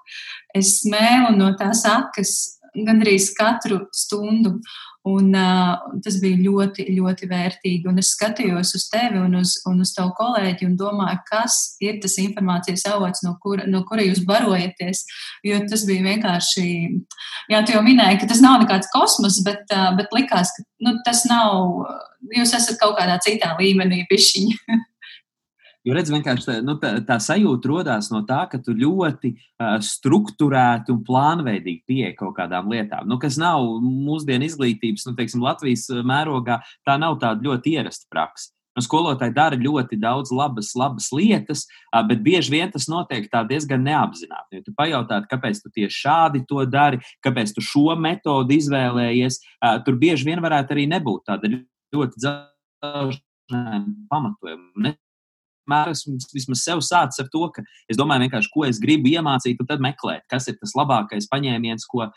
Es smēlu no tās akas gandrīz katru stundu. Un, uh, tas bija ļoti, ļoti vērtīgi. Un es skatījos uz tevi un uz, un uz tavu kolēģi un domāju, kas ir tas informācijas avots, no kura, no kura jūs barojaties. Jo tas bija vienkārši, jā, tu jau minēji, ka tas nav nekāds kosmos, bet, uh, bet likās, ka nu, tas nav, jūs esat kaut kādā citā līmenī pišķiņa. Jo redz, vienkārši tā, nu, tā, tā sajūta radās no tā, ka tu ļoti uh, strukturēti un plānveidīgi pieeji kaut kādām lietām, nu, kas nav mūsdienu izglītības, nu, teiksim, Latvijas mērogā, tā nav tāda ļoti ierasta praksa. Nu, skolotāji dara ļoti daudz labas, labas lietas, bet bieži vien tas notiek diezgan neapzināti. Ja tu pajautā, kāpēc tu tieši šādi to dari, kāpēc tu šo metodi izvēlējies, tur bieži vien varētu arī nebūt tāda ļoti dziļa pamatojuma vienmēr esmu vismaz sev sācis ar to, ka es domāju, ko es gribu iemācīt, un tad meklēt, kas ir tas labākais paņēmiens, ko,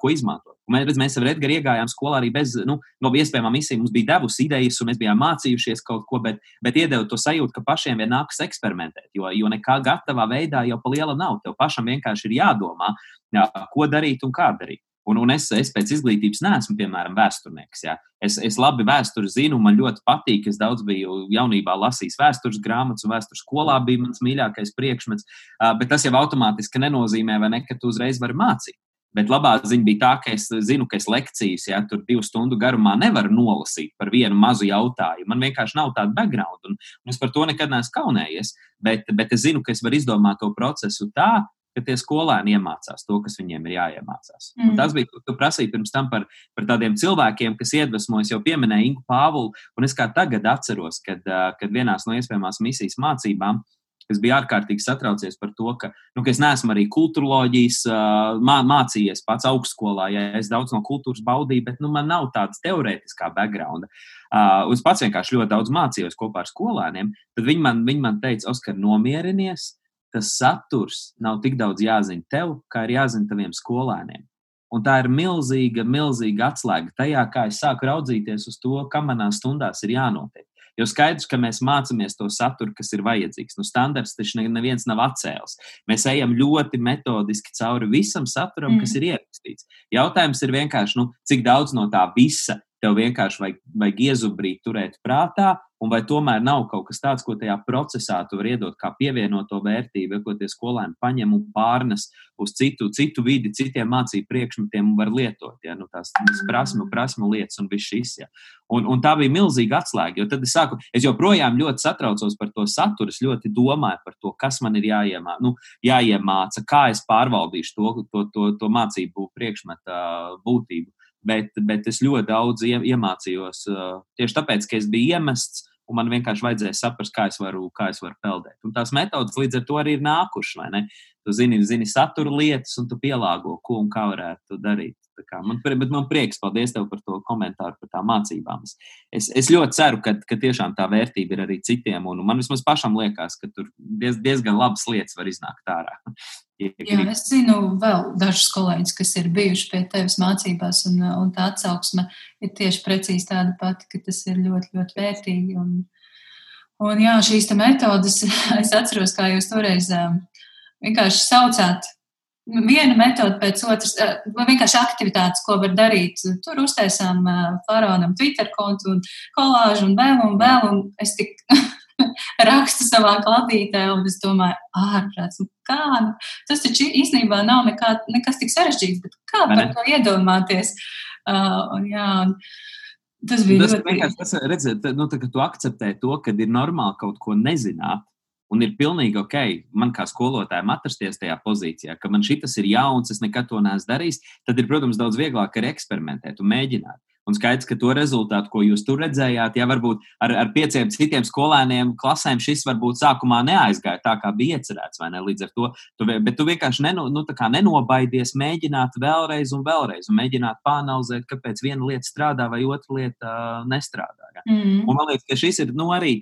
ko izmantot. Un mēs, mēs ar Edgars iegājām skolā arī bez nu, no iespējamām misijām. Mums bija devusi idejas, un mēs bijām mācījušies kaut ko, bet, bet iedeva to sajūtu, ka pašiem ir nākas eksperimentēt. Jo, jo nekā gatavā veidā jau pa liela nav. Tev pašam vienkārši ir jādomā, jā, ko darīt un kā darīt. Un, un es, es pēc izglītības neesmu, piemēram, vēsturnieks. Ja. Es, es labi vēsturi zinu, man ļoti patīk. Es daudz biju jaunībā lasījis vēstures grāmatas, un vēstures skolā bija mans mīļākais priekšmets. Bet tas jau automātiski nenozīmē, ne, ka tu uzreiz vari mācīt. Bet labā ziņa bija tā, ka es zinu, ka es lekcijas, ja tur divu stundu garumā nevaru nolasīt par vienu mazu jautājumu. Man vienkārši nav tāda background, un, un es par to nekad neesmu kaunējies. Bet, bet es zinu, ka es varu izdomāt to procesu tā, ka tie skolēni iemācās to, kas viņiem ir jāiemācās. Mm. Un tas bija, ko tu prasīji pirms tam par, par tādiem cilvēkiem, kas iedvesmojas, jau pieminēja Ingu Pāvulu, un es kā tagad atceros, kad, kad vienās no iespējamās misijas mācībām. Es biju ārkārtīgi satraucies par to, ka, nu, ka es neesmu arī kultūroloģijas mā, mācījies pats augstskolā. Ja es daudz no kultūras baudīju, bet nu, man nav tādas teorētiskā backgrounda. Uh, es pats vienkārši ļoti daudz mācījos kopā ar skolēniem. Tad viņi man, viņi man teica, Oskar, nomierinies, tas saturs nav tik daudz jāzina tev, kā ir jāzina taviem skolēniem. Un tā ir milzīga, milzīga atslēga tajā, kā es sāku raudzīties uz to, kam manā stundās ir jānotiek. Jo skaidrs, ka mēs mācāmies to saturu, kas ir vajadzīgs. Nu, standarts taču neviens nav atcēlis. Mēs ejam ļoti metodiski cauri visam saturam, mm. kas ir ierakstīts. Jautājums ir vienkārši, nu, cik daudz no tā visa tev vienkārši vajag, vajag iezubrīt, turēt prātā, un vai tomēr nav kaut kas tāds, ko tajā procesā tu vari iedot kā pievienoto vērtību, ko tie skolēni paņem un pārnes uz citu, citu vidi, citiem mācību priekšmetiem un var lietot. Ja? Nu, tās prasmu, prasmu lietas un viss šis. Ja? Un, un tā bija milzīga atslēga, jo tad es sāku, es joprojām ļoti satraucos par to saturu, es ļoti domāju par to, kas man ir jāiemā, nu, jāiemāca, kā es pārvaldīšu to, to, to, to mācību priekšmetu būtību. Bet, bet es ļoti daudz iemācījos tieši tāpēc, ka es biju iemests un man vienkārši vajadzēja saprast, kā es varu, kā es varu peldēt. Un tās metodas līdz ar to arī ir nākušas? Tu zini, zini satura lietas, un tu pielāgo, ko un kā varētu darīt. Man, bet man prieks, paldies tev par to komentāru, par tām mācībām. Es, es ļoti ceru, ka, ka tiešām tā vērtība ir arī citiem. Un man vismaz pašam liekas, ka tur diez, diezgan labas lietas var iznākt ārā. Jā, es zinu vēl dažus kolēģus, kas ir bijuši pie tevis mācībās, un, un tā atsauksme ir tieši precīzi tāda pati, ka tas ir ļoti, ļoti vērtīgi. Un, un jā, šīs metodas, es atceros, kā jūs toreiz vienkārši saucāt viena metode pēc otras, vai vienkārši aktivitātes, ko var darīt. Tur uztaisām faraonam Twitter kontu un kolāžu un vēl un vēl, un es tik rakstu savā kladītē, un es domāju, ārprāts, nu kā, nu, tas taču īstenībā nav nekā, nekas tik sarežģīts, bet kā par to iedomāties? Uh, un, jā, un, Tas bija tas ļoti vienkārši. Tas, redzēt, nu, tā, ka tu akceptē to, ka ir normāli kaut ko nezināt, Un ir pilnīgi ok, man kā skolotājam atrasties tajā pozīcijā, ka man šis ir jauns, es nekad to neesmu darījis. Tad ir, protams, daudz vieglāk arī eksperimentēt un mēģināt. Un skaidrs, ka to rezultātu, ko jūs tur redzējāt, ja varbūt ar, ar pieciem citiem skolēniem klasēm šis varbūt sākumā neaizgāja tā, kā bija iecerēts, vai ne? Līdz ar to, tu, bet tu vienkārši neno, nu, nenobaidies mēģināt vēlreiz un vēlreiz, un mēģināt pāanalizēt, kāpēc viena lieta strādā vai otra lieta uh, nestrādā. Ja? Mm. Un man liekas, ka šis ir nu, arī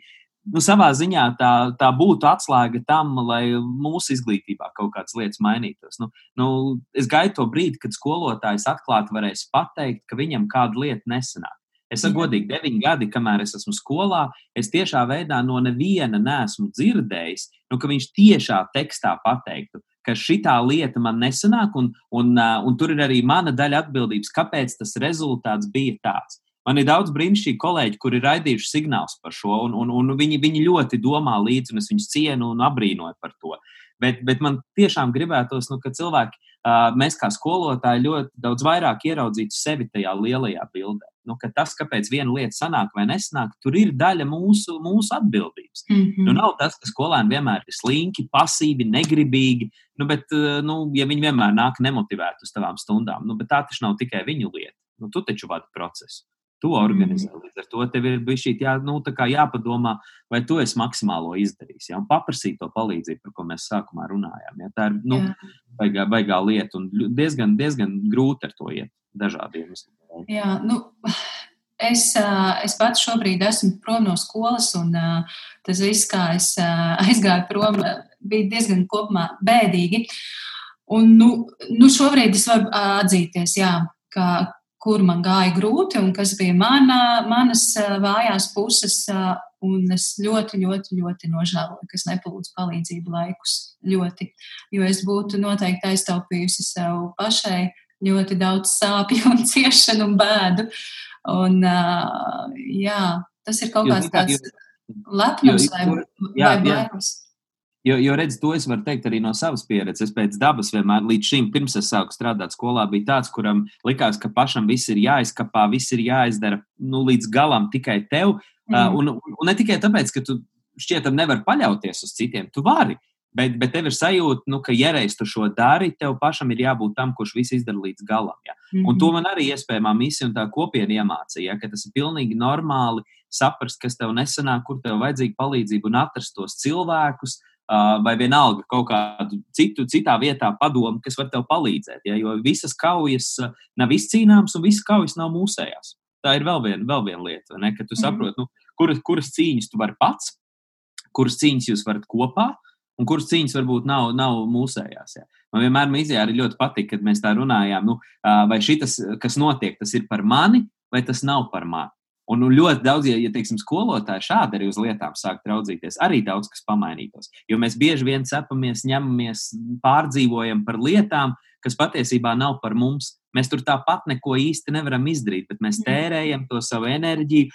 nu, savā ziņā tā, tā būtu atslēga tam, lai mūsu izglītībā kaut kādas lietas mainītos. Nu, nu, es gaidu to brīdi, kad skolotājs atklāti varēs pateikt, ka viņam kāda lieta nesanāk. Es saku, godīgi, deviņi gadi, kamēr es esmu skolā, es tiešā veidā no neviena neesmu dzirdējis, nu, ka viņš tiešā tekstā pateiktu, ka šī lieta man nesanāk, un, un, un tur ir arī mana daļa atbildības, kāpēc tas rezultāts bija tāds. Man ir daudz brīnišķīgi kolēģi, kuri ir raidījuši signālus par šo, un, un, un viņi, viņi ļoti domā līdzi, un es viņus cienu un abrīnoju par to. Bet, bet man tiešām gribētos, nu, ka cilvēki, mēs kā skolotāji, ļoti daudz vairāk ieraudzītu sevi tajā lielajā bildē. Nu, tas, kāpēc viena lieta sanāk vai nesanāk, tur ir daļa mūsu, mūsu atbildības. Mm -hmm. nu, nav tas, ka skolēni vienmēr ir slinki, pasīvi, negribīgi, nu, bet, nu, ja viņi vienmēr nāk nemotivēti uz tavām stundām, nu, bet tā taču nav tikai viņu lieta. Nu, tu taču vadi procesu to organizē. Mm. Līdz ar to tev ir bijis šī jā, nu, jāpadomā, vai tu esi maksimālo izdarījis. Ja? Un paprasīt to palīdzību, par ko mēs sākumā runājām. Ja? Tā ir nu, baigā, baigā lieta un diezgan, diezgan grūti ar to iet dažādiem iemesliem. Jā, nu. Es, es pats šobrīd esmu prom no skolas, un tas viss, kā es aizgāju prom, bija diezgan kopumā bēdīgi. Un, nu, nu šobrīd es varu atzīties, jā, ka, kur man gāja grūti un kas bija mana, manas vājās puses. Un es ļoti, ļoti, ļoti nožēloju, ka es nepalūdzu palīdzību laikus. Ļoti, jo es būtu noteikti aiztaupījusi sev pašai ļoti daudz sāpju un ciešanu un bēdu. Un, jā, tas ir kaut kāds tāds lepnums vai, bailes. Jo, jo redz, to es varu teikt arī no savas pieredzes. Es pēc dabas vienmēr līdz šim, pirms es sāku strādāt skolā, bija tāds, kuram likās, ka pašam viss ir jāizkapā, viss ir jāizdara nu, līdz galam tikai tev. Mm. Uh, un, un ne tikai tāpēc, ka tu šķietam nevar paļauties uz citiem, tu vari. Bet, bet tev ir sajūta, nu, ka, ja reiz tu šo dari, tev pašam ir jābūt tam, kurš visu izdara līdz galam. Ja? Mm -hmm. Un to man arī iespējamā misija un tā kopiena iemācīja, ja? ka tas ir pilnīgi normāli saprast, kas tev nesanāk, kur tev vajadzīga palīdzība un atrast tos cilvēkus, uh, vai vienalga kaut kādu citu, citā vietā padomu, kas var tev palīdzēt. Ja? Jo visas kaujas nav izcīnāmas un visas kaujas nav mūsējās. Tā ir vēl viena, vēl viena lieta, ne? ka tu mm. saproti, nu, kuras, kuras cīņas tu vari pats, kuras cīņas jūs varat kopā. Un kuras cīņas varbūt nav, nav mūsējās. Ja. Man vienmēr mīzē arī ļoti patīk, kad mēs tā runājām, nu, vai šis, kas notiek, tas ir par mani, vai tas nav par mani. Un nu, ļoti daudz, ja, ja teiksim, skolotāji šādi arī uz lietām sāk raudzīties, arī daudz kas pamainītos. Jo mēs bieži vien cepamies, ņemamies, pārdzīvojam par lietām, kas patiesībā nav par mums. Mēs tur tāpat neko īsti nevaram izdarīt, bet mēs tērējam to savu enerģiju,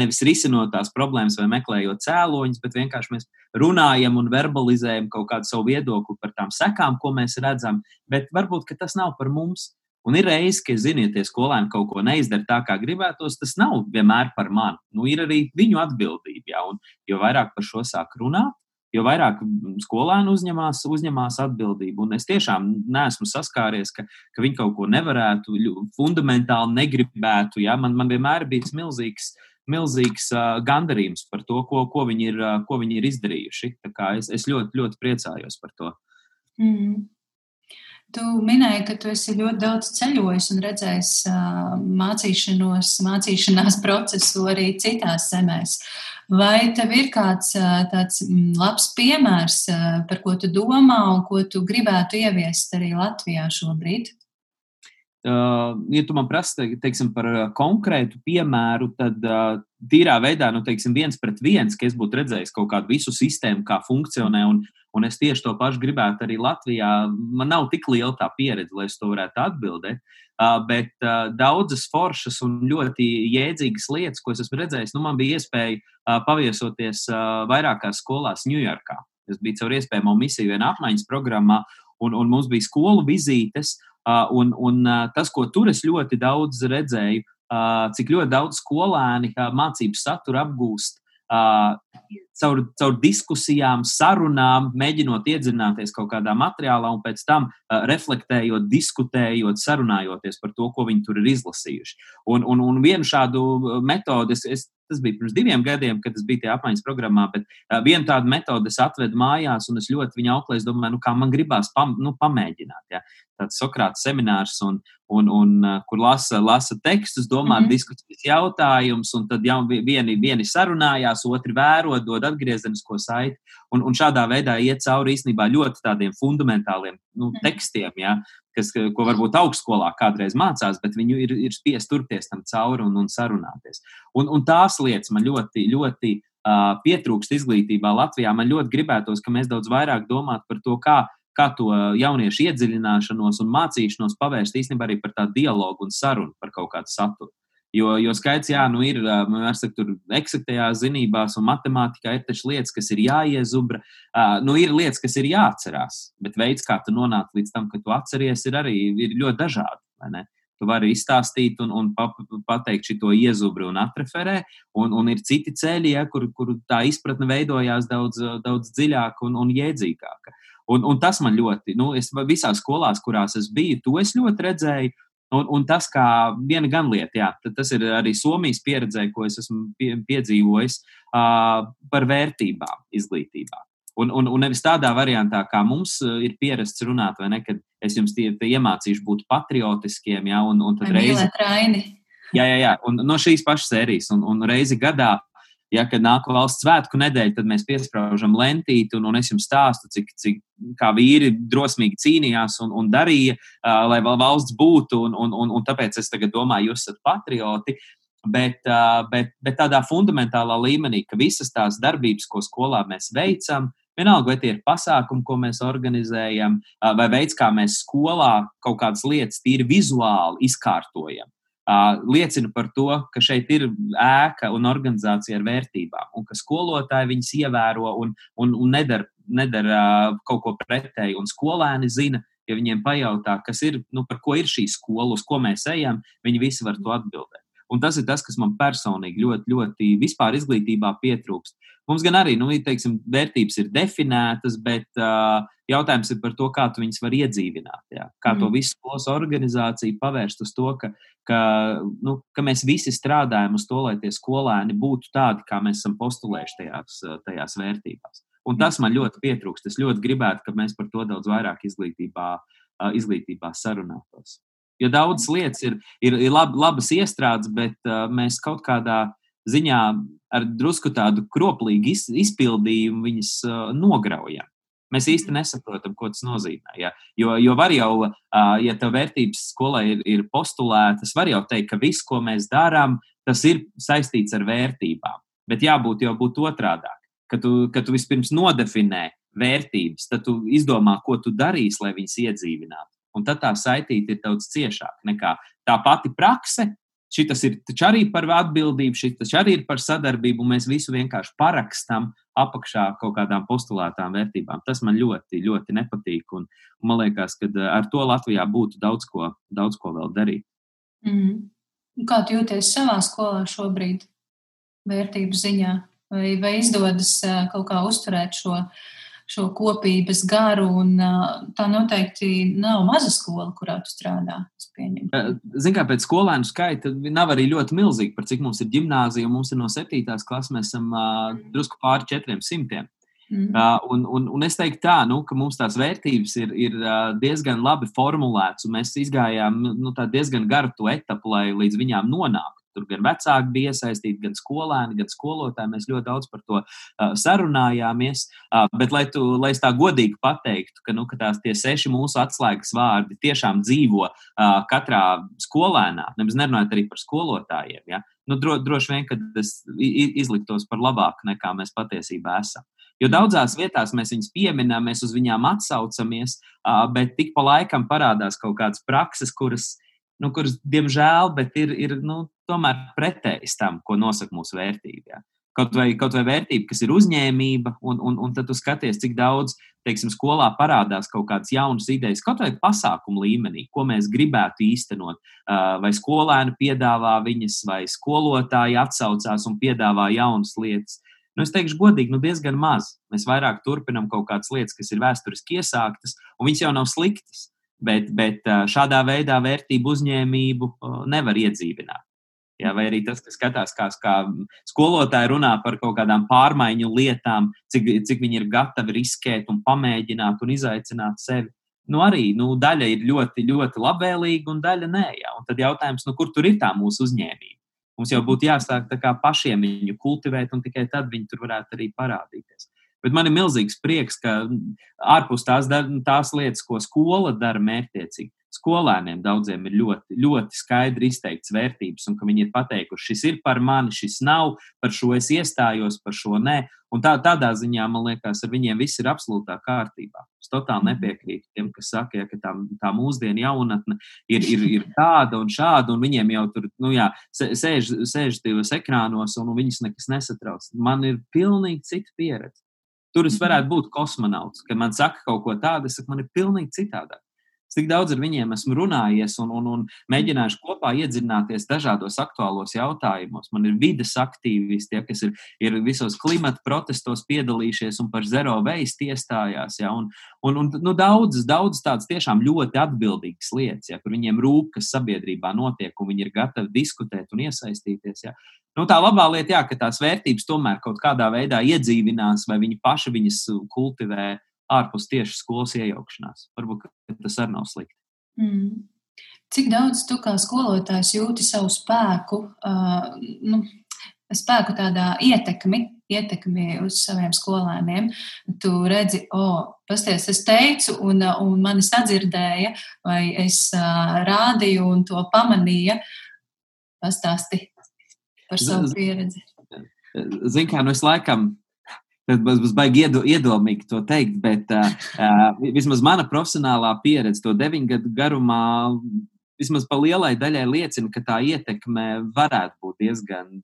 nevis risinot tās problēmas vai meklējot cēloņus, bet vienkārši mēs runājam un verbalizējam kaut kādu savu viedokli par tām sekām, ko mēs redzam. Bet varbūt tas nav par mums. Un ir reizes, ka, ziniet, tie skolēni kaut ko neizdara tā, kā gribētos, tas nav vienmēr par mani. Nu, ir arī viņu atbildība. Ja? Un, jo vairāk par šo sāk runāt, jo vairāk skolēni uzņemās, uzņemās atbildību. Un es tiešām neesmu saskāries, ka, ka viņi kaut ko nevarētu, fundamentāli negribētu. Ja? Man, man vienmēr bijis milzīgs. Milzīgs uh, gandarījums par to, ko, ko, viņi ir, uh, ko viņi ir izdarījuši. Es, es ļoti, ļoti priecājos par to. Mm. Tu minēji, ka tu esi ļoti daudz ceļojis un redzējis mācīšanos, mācīšanās procesu arī citās zemēs. Vai tev ir kāds tāds labs piemērs, par ko tu domā un ko tu gribētu ieviest arī Latvijā šobrīd? Ja tu man prasa teiksim, par konkrētu piemēru, tad tīrā veidā, nu, teiksim, viens pret viens, ka es būtu redzējis kaut kādu visu sistēmu, kā funkcionē, un, Un es tieši to pašu gribētu arī Latvijā. Man nav tik liela tā pieredze, lai es to varētu atbildēt. Bet daudzas foršas un ļoti jēdzīgas lietas, ko es esmu redzējis, nu, man bija iespēja paviesoties vairākās skolās Ņujorkā. Es biju caur iespējamo misiju vienā apmaiņas programmā, un, un mums bija skolu vizītes. Un, un tas, ko tur es ļoti daudz redzēju, cik ļoti daudz skolēni mācību saturu apgūst caur, caur diskusijām, sarunām, mēģinot iedzināties kaut kādā materiālā un pēc tam uh, reflektējot, diskutējot, sarunājoties par to, ko viņi tur ir izlasījuši. Un, un, un vienu šādu metodi es, es Tas bija pirms diviem gadiem, kad es biju tajā apmaiņas programmā. Bet uh, vienu tādu metodi es atvedu mājās, un es ļoti viņu auklēju. Es domāju, nu, kā man gribās pam, nu, pamēģināt. Ja? Tāds Sokrāta seminārs, un, un, un, kur lasa, lasa tekstus, domā, mm -hmm. diskusijas jautājumus, un tad jau vieni, vieni sarunājās, otri vēro, dod atgriezenisko saiti. Un, un šādā veidā iet cauri īstenībā ļoti tādiem fundamentāliem nu, mhm. tekstiem. Ja? Kas, ko varbūt augstskolā kādreiz mācās, bet viņi ir, ir spiest turpties tam cauri un, un sarunāties. Un, un tās lietas man ļoti, ļoti uh, pietrūkst izglītībā Latvijā. Man ļoti gribētos, ka mēs daudz vairāk domātu par to, kā, kā to jauniešu iedziļināšanos un mācīšanos pavērst īstenībā arī par tādu dialogu un sarunu par kaut kādu saturu. Jo, jo skaidrs, jā, nu ir, man saka, tur eksaktajās zinībās un matemātikā ir taču lietas, kas ir jāiezubra. Uh, nu, ir lietas, kas ir jāatcerās, bet veids, kā tu nonāc līdz tam, ka tu atceries, ir arī ir ļoti dažādi. Tu vari izstāstīt un, un pateikt šo iezubru un atreferē, un, un ir citi ceļi, ja, kur, kur tā izpratne veidojās daudz, daudz dziļāk un, un jēdzīgāka. Un, un tas man ļoti, nu, es visās skolās, kurās es biju, to es ļoti redzēju. Un, un tas, kā viena gan lieta, jā, tas ir arī Somijas pieredzē, ko es esmu pie, piedzīvojis uh, par vērtībām izglītībā. Un, un, un nevis tādā variantā, kā mums ir pierasts runāt, vai ne, kad es jums tie, tie iemācīšu būt patriotiskiem, jā, un, un tad reizi. Jā, jā, jā, un no šīs pašas sērijas, un, un reizi gadā Ja, kad nāk valsts svētku nedēļa, tad mēs piesprāžam lentīti, un, un es jums stāstu, cik, cik vīri drosmīgi cīnījās un, un darīja, uh, lai valsts būtu. Un, un, un, un tāpēc es domāju, jūs esat patrioti. Bet, uh, bet, bet tādā fundamentālā līmenī, ka visas tās darbības, ko skolā mēs veicam, Vienalga, vai tie ir pasākumi, ko mēs organizējam, vai veids, kā mēs skolā kaut kādas lietas tīri vizuāli izkārtojam liecina par to, ka šeit ir ēka un organizācija ar vērtībām, un ka skolotāji viņas ievēro un, un, un nedara nedar, kaut ko pretēju. Un skolēni zina, ja viņiem pajautā, kas ir, nu, par ko ir šī skola, uz ko mēs ejam, viņi visi var to atbildēt. Un tas ir tas, kas man personīgi ļoti, ļoti vispār izglītībā pietrūkst. Mums gan arī, nu, teiksim, vērtības ir definētas, bet uh, jautājums ir par to, kā tu viņus var iedzīvināt. Jā. Kā mm. to visu skolas organizāciju pavērst uz to, ka, ka, nu, ka mēs visi strādājam uz to, lai tie skolēni būtu tādi, kā mēs esam postulējuši tajās, tajās vērtībās. Un tas man ļoti pietrūkst. Es ļoti gribētu, ka mēs par to daudz vairāk izglītībā, izglītībā sarunātos. Jo daudzas lietas ir, ir, ir lab, labas iestrādes, bet uh, mēs kaut kādā ziņā ar drusku tādu kroplīgu iz, izpildījumu viņas nograujam. Mēs īsti nesaprotam, ko tas nozīmē. Ja? Jo, jo var jau, ja tev vērtības skolā ir, ir postulētas, var jau teikt, ka viss, ko mēs darām, tas ir saistīts ar vērtībām. Bet jābūt jau būt otrādāk. Kad tu, kad tu vispirms nodefinē vērtības, tad tu izdomā, ko tu darīsi, lai viņas iedzīvinātu. Un tad tā saitīta ir daudz ciešāka nekā tā pati prakse. Šis ir arī par atbildību, šis arī ir par sadarbību. Mēs visu vienkārši parakstām apakšā kaut kādām postulētām vērtībām. Tas man ļoti, ļoti nepatīk. Un, un man liekas, ka eh, ar to Latvijā būtu daudz ko, daudz ko vēl darīt. Mm. Kā jūs jūties savā skolā šobrīd, vērtību ziņā? vai, vai izdodas kaut kā uzturēt šo, šo kopības garu. Un, tā noteikti nav maza skola, kurā tu strādā. Ziniet, kā pēc skolēnu skaita nav arī ļoti milzīgi, par cik mums ir gimnāzija. Mums ir no 7. klases, mēs esam uh, drusku pāri 400. Mm. Uh, un, un, un es teiktu, tā, nu, ka mums tās vērtības ir, ir uh, diezgan labi formulētas, un mēs izgājām nu, diezgan garu to etapu, lai līdz viņām nonāktu. Tur gan vecāki bija iesaistīti, gan skolēni, gan skolotāji. Mēs ļoti daudz par to uh, sarunājāmies. Uh, bet, lai, tu, lai es tā godīgi pateiktu, ka, nu, ka tās tie seši mūsu atslēgas vārdi tiešām dzīvo uh, katrā skolēnā, nemaz nerunājot arī par skolotājiem, ja? nu, dro, droši vien, ka tas izliktos par labāku nekā mēs patiesībā esam. Jo daudzās vietās mēs viņus pieminām, mēs uz viņām atsaucamies, bet tik pa laikam parādās kaut kādas prakses, kuras, nu, kuras diemžēl, ir, ir nu, tomēr pretējas tam, ko nosaka mūsu vērtība. Ja. Kaut vai, kaut vai vērtība, kas ir uzņēmība, un, un, un tad tu skaties, cik daudz, teiksim, skolā parādās kaut kādas jaunas idejas, kaut vai pasākumu līmenī, ko mēs gribētu īstenot. Vai skolēni piedāvā viņas, vai skolotāji atsaucās un piedāvā jaunas lietas. Nu, es teikšu, godīgi, nu, diezgan maz. Mēs vairāk turpinām kaut kādas lietas, kas ir vēsturiski iesāktas, un viņas jau nav sliktas. Bet, bet šādā veidā vērtību uzņēmību nevar iedzīvināt. Jā, vai arī tas, kas skatās, kā, kā skolotāji runā par kaut kādām pārmaiņu lietām, cik, cik viņi ir gatavi riskēt un pamēģināt un izaicināt sevi. Nu, arī nu, daļa ir ļoti, ļoti labvēlīga, un daļa nē. Jā. Un tad jautājums, nu, kur tur ir tā mūsu uzņēmība? Mums jau būtu jāsāk pašiem viņu kultivēt, un tikai tad viņi tur varētu arī parādīties. Bet man ir milzīgs prieks, ka ārpus tās, tās lietas, ko skola dara mērķiecīgi, skolēniem daudziem ir ļoti, ļoti skaidri izteikts vērtības, un ka viņi ir pateikuši, šis ir par mani, šis nav, par šo es iestājos, par šo nē. Un tā, tādā ziņā, man liekas, ar viņiem viss ir absolūtā kārtībā. Es totāli mhm. nepiekrītu tiem, kas saka, ja, ka tā, tā mūsdienu jaunatne ir, ir, ir tāda un šāda, un viņiem jau tur nu, jā, sēž, sēž divos ekrānos, un viņus nekas nesatrauc. Man ir pilnīgi cita pieredze. Tur es mhm. varētu būt kosmonauts, kad man saka kaut ko tādu, es saku, man ir pilnīgi citādāk. Es tik daudz ar viņiem esmu runājies un, un, un mēģinājuši kopā iedzināties dažādos aktuālos jautājumos. Man ir vides aktīvisti, ja, kas ir, ir visos klimata protestos piedalījušies un par zero waste iestājās. Ja, un, un, un, nu, daudzas, daudzas tādas tiešām ļoti atbildīgas lietas, ja, kur viņiem rūp, kas sabiedrībā notiek, un viņi ir gatavi diskutēt un iesaistīties. Ja. Nu, tā labā lieta, jā, ka tās vērtības tomēr kaut kādā veidā iedzīvinās, vai viņi paši viņas kultivē ārpus tieši skolas iejaukšanās. Varbūt tas arī nav slikti. Mm. Cik daudz tu kā skolotājs jūti savu spēku, uh, nu, spēku tādā ietekmi, ietekmi uz saviem skolēniem? Tu redzi, o, oh, pasties, es teicu, un, un mani sadzirdēja, vai es uh, rādīju un to pamanīja. Pastāsti par savu pieredzi. Zini, kā nu es laikam Tas būs baigi iedomīgi to teikt, bet uh, vismaz mana profesionālā pieredze to deviņu gadu garumā, vismaz pa lielai daļai liecina, ka tā ietekme varētu būt diezgan,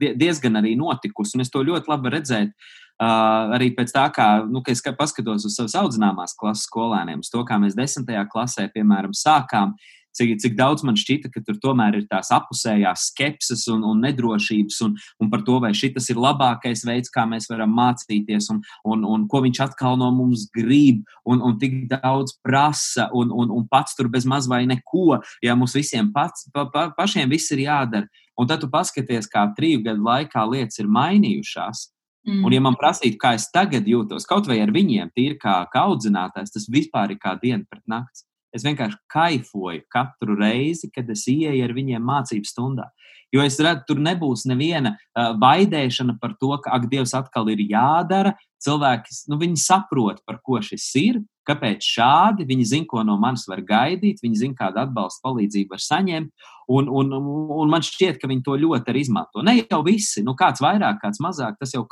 diezgan arī notikusi. Un es to ļoti labi redzēju. Uh, arī pēc tā, kā nu, es paskatos uz savas audzināmās klases skolēniem, uz to, kā mēs desmitajā klasē, piemēram, sākām uh, cik, cik daudz man šķita, ka tur tomēr ir tās apusējās skepses un, un nedrošības, un, un par to, vai šis ir labākais veids, kā mēs varam mācīties, un, un, un ko viņš atkal no mums grib, un, un tik daudz prasa, un, un, un pats tur bez maz vai neko, ja mums visiem pats, pa, pa, pašiem viss ir jādara. Un tad tu paskaties, kā trīs gadu laikā lietas ir mainījušās. Mm. Un, ja man prasītu, kā es tagad jūtos, kaut vai ar viņiem, tīri kā, kā audzinātājs, tas vispār ir kā diena pret nakti. Es vienkārši kaifoju katru reizi, kad es ieeju ar viņiem mācību stundā. Jo es redzu, tur nebūs neviena uh, baidēšana par to, ka, ak, Dievs atkal ir jādara. Cilvēki, nu, saprot, par ko šis ir, kāpēc šādi. Viņi zina, ko no manis var gaidīt, viņi zina, kādu atbalstu palīdzību var saņemt. Un, un, un man šķiet, ka viņi to ļoti arī izmanto. Ne jau visi, nu, kāds vairāk, kāds mazāk, tas jau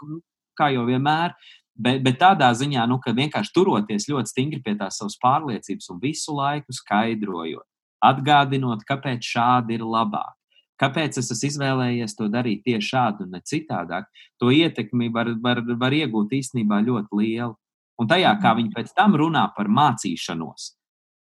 kā jau vienmēr. Bet, bet tādā ziņā, nu, ka vienkārši turoties ļoti stingri pie tās savas pārliecības un visu laiku skaidrojot, atgādinot, kāpēc šādi ir labāk. Kāpēc es esmu izvēlējies to darīt tieši šādi un ne citādāk? To ietekmi var, var, var iegūt īstenībā ļoti lielu. Un tajā, kā viņi pēc tam runā par mācīšanos,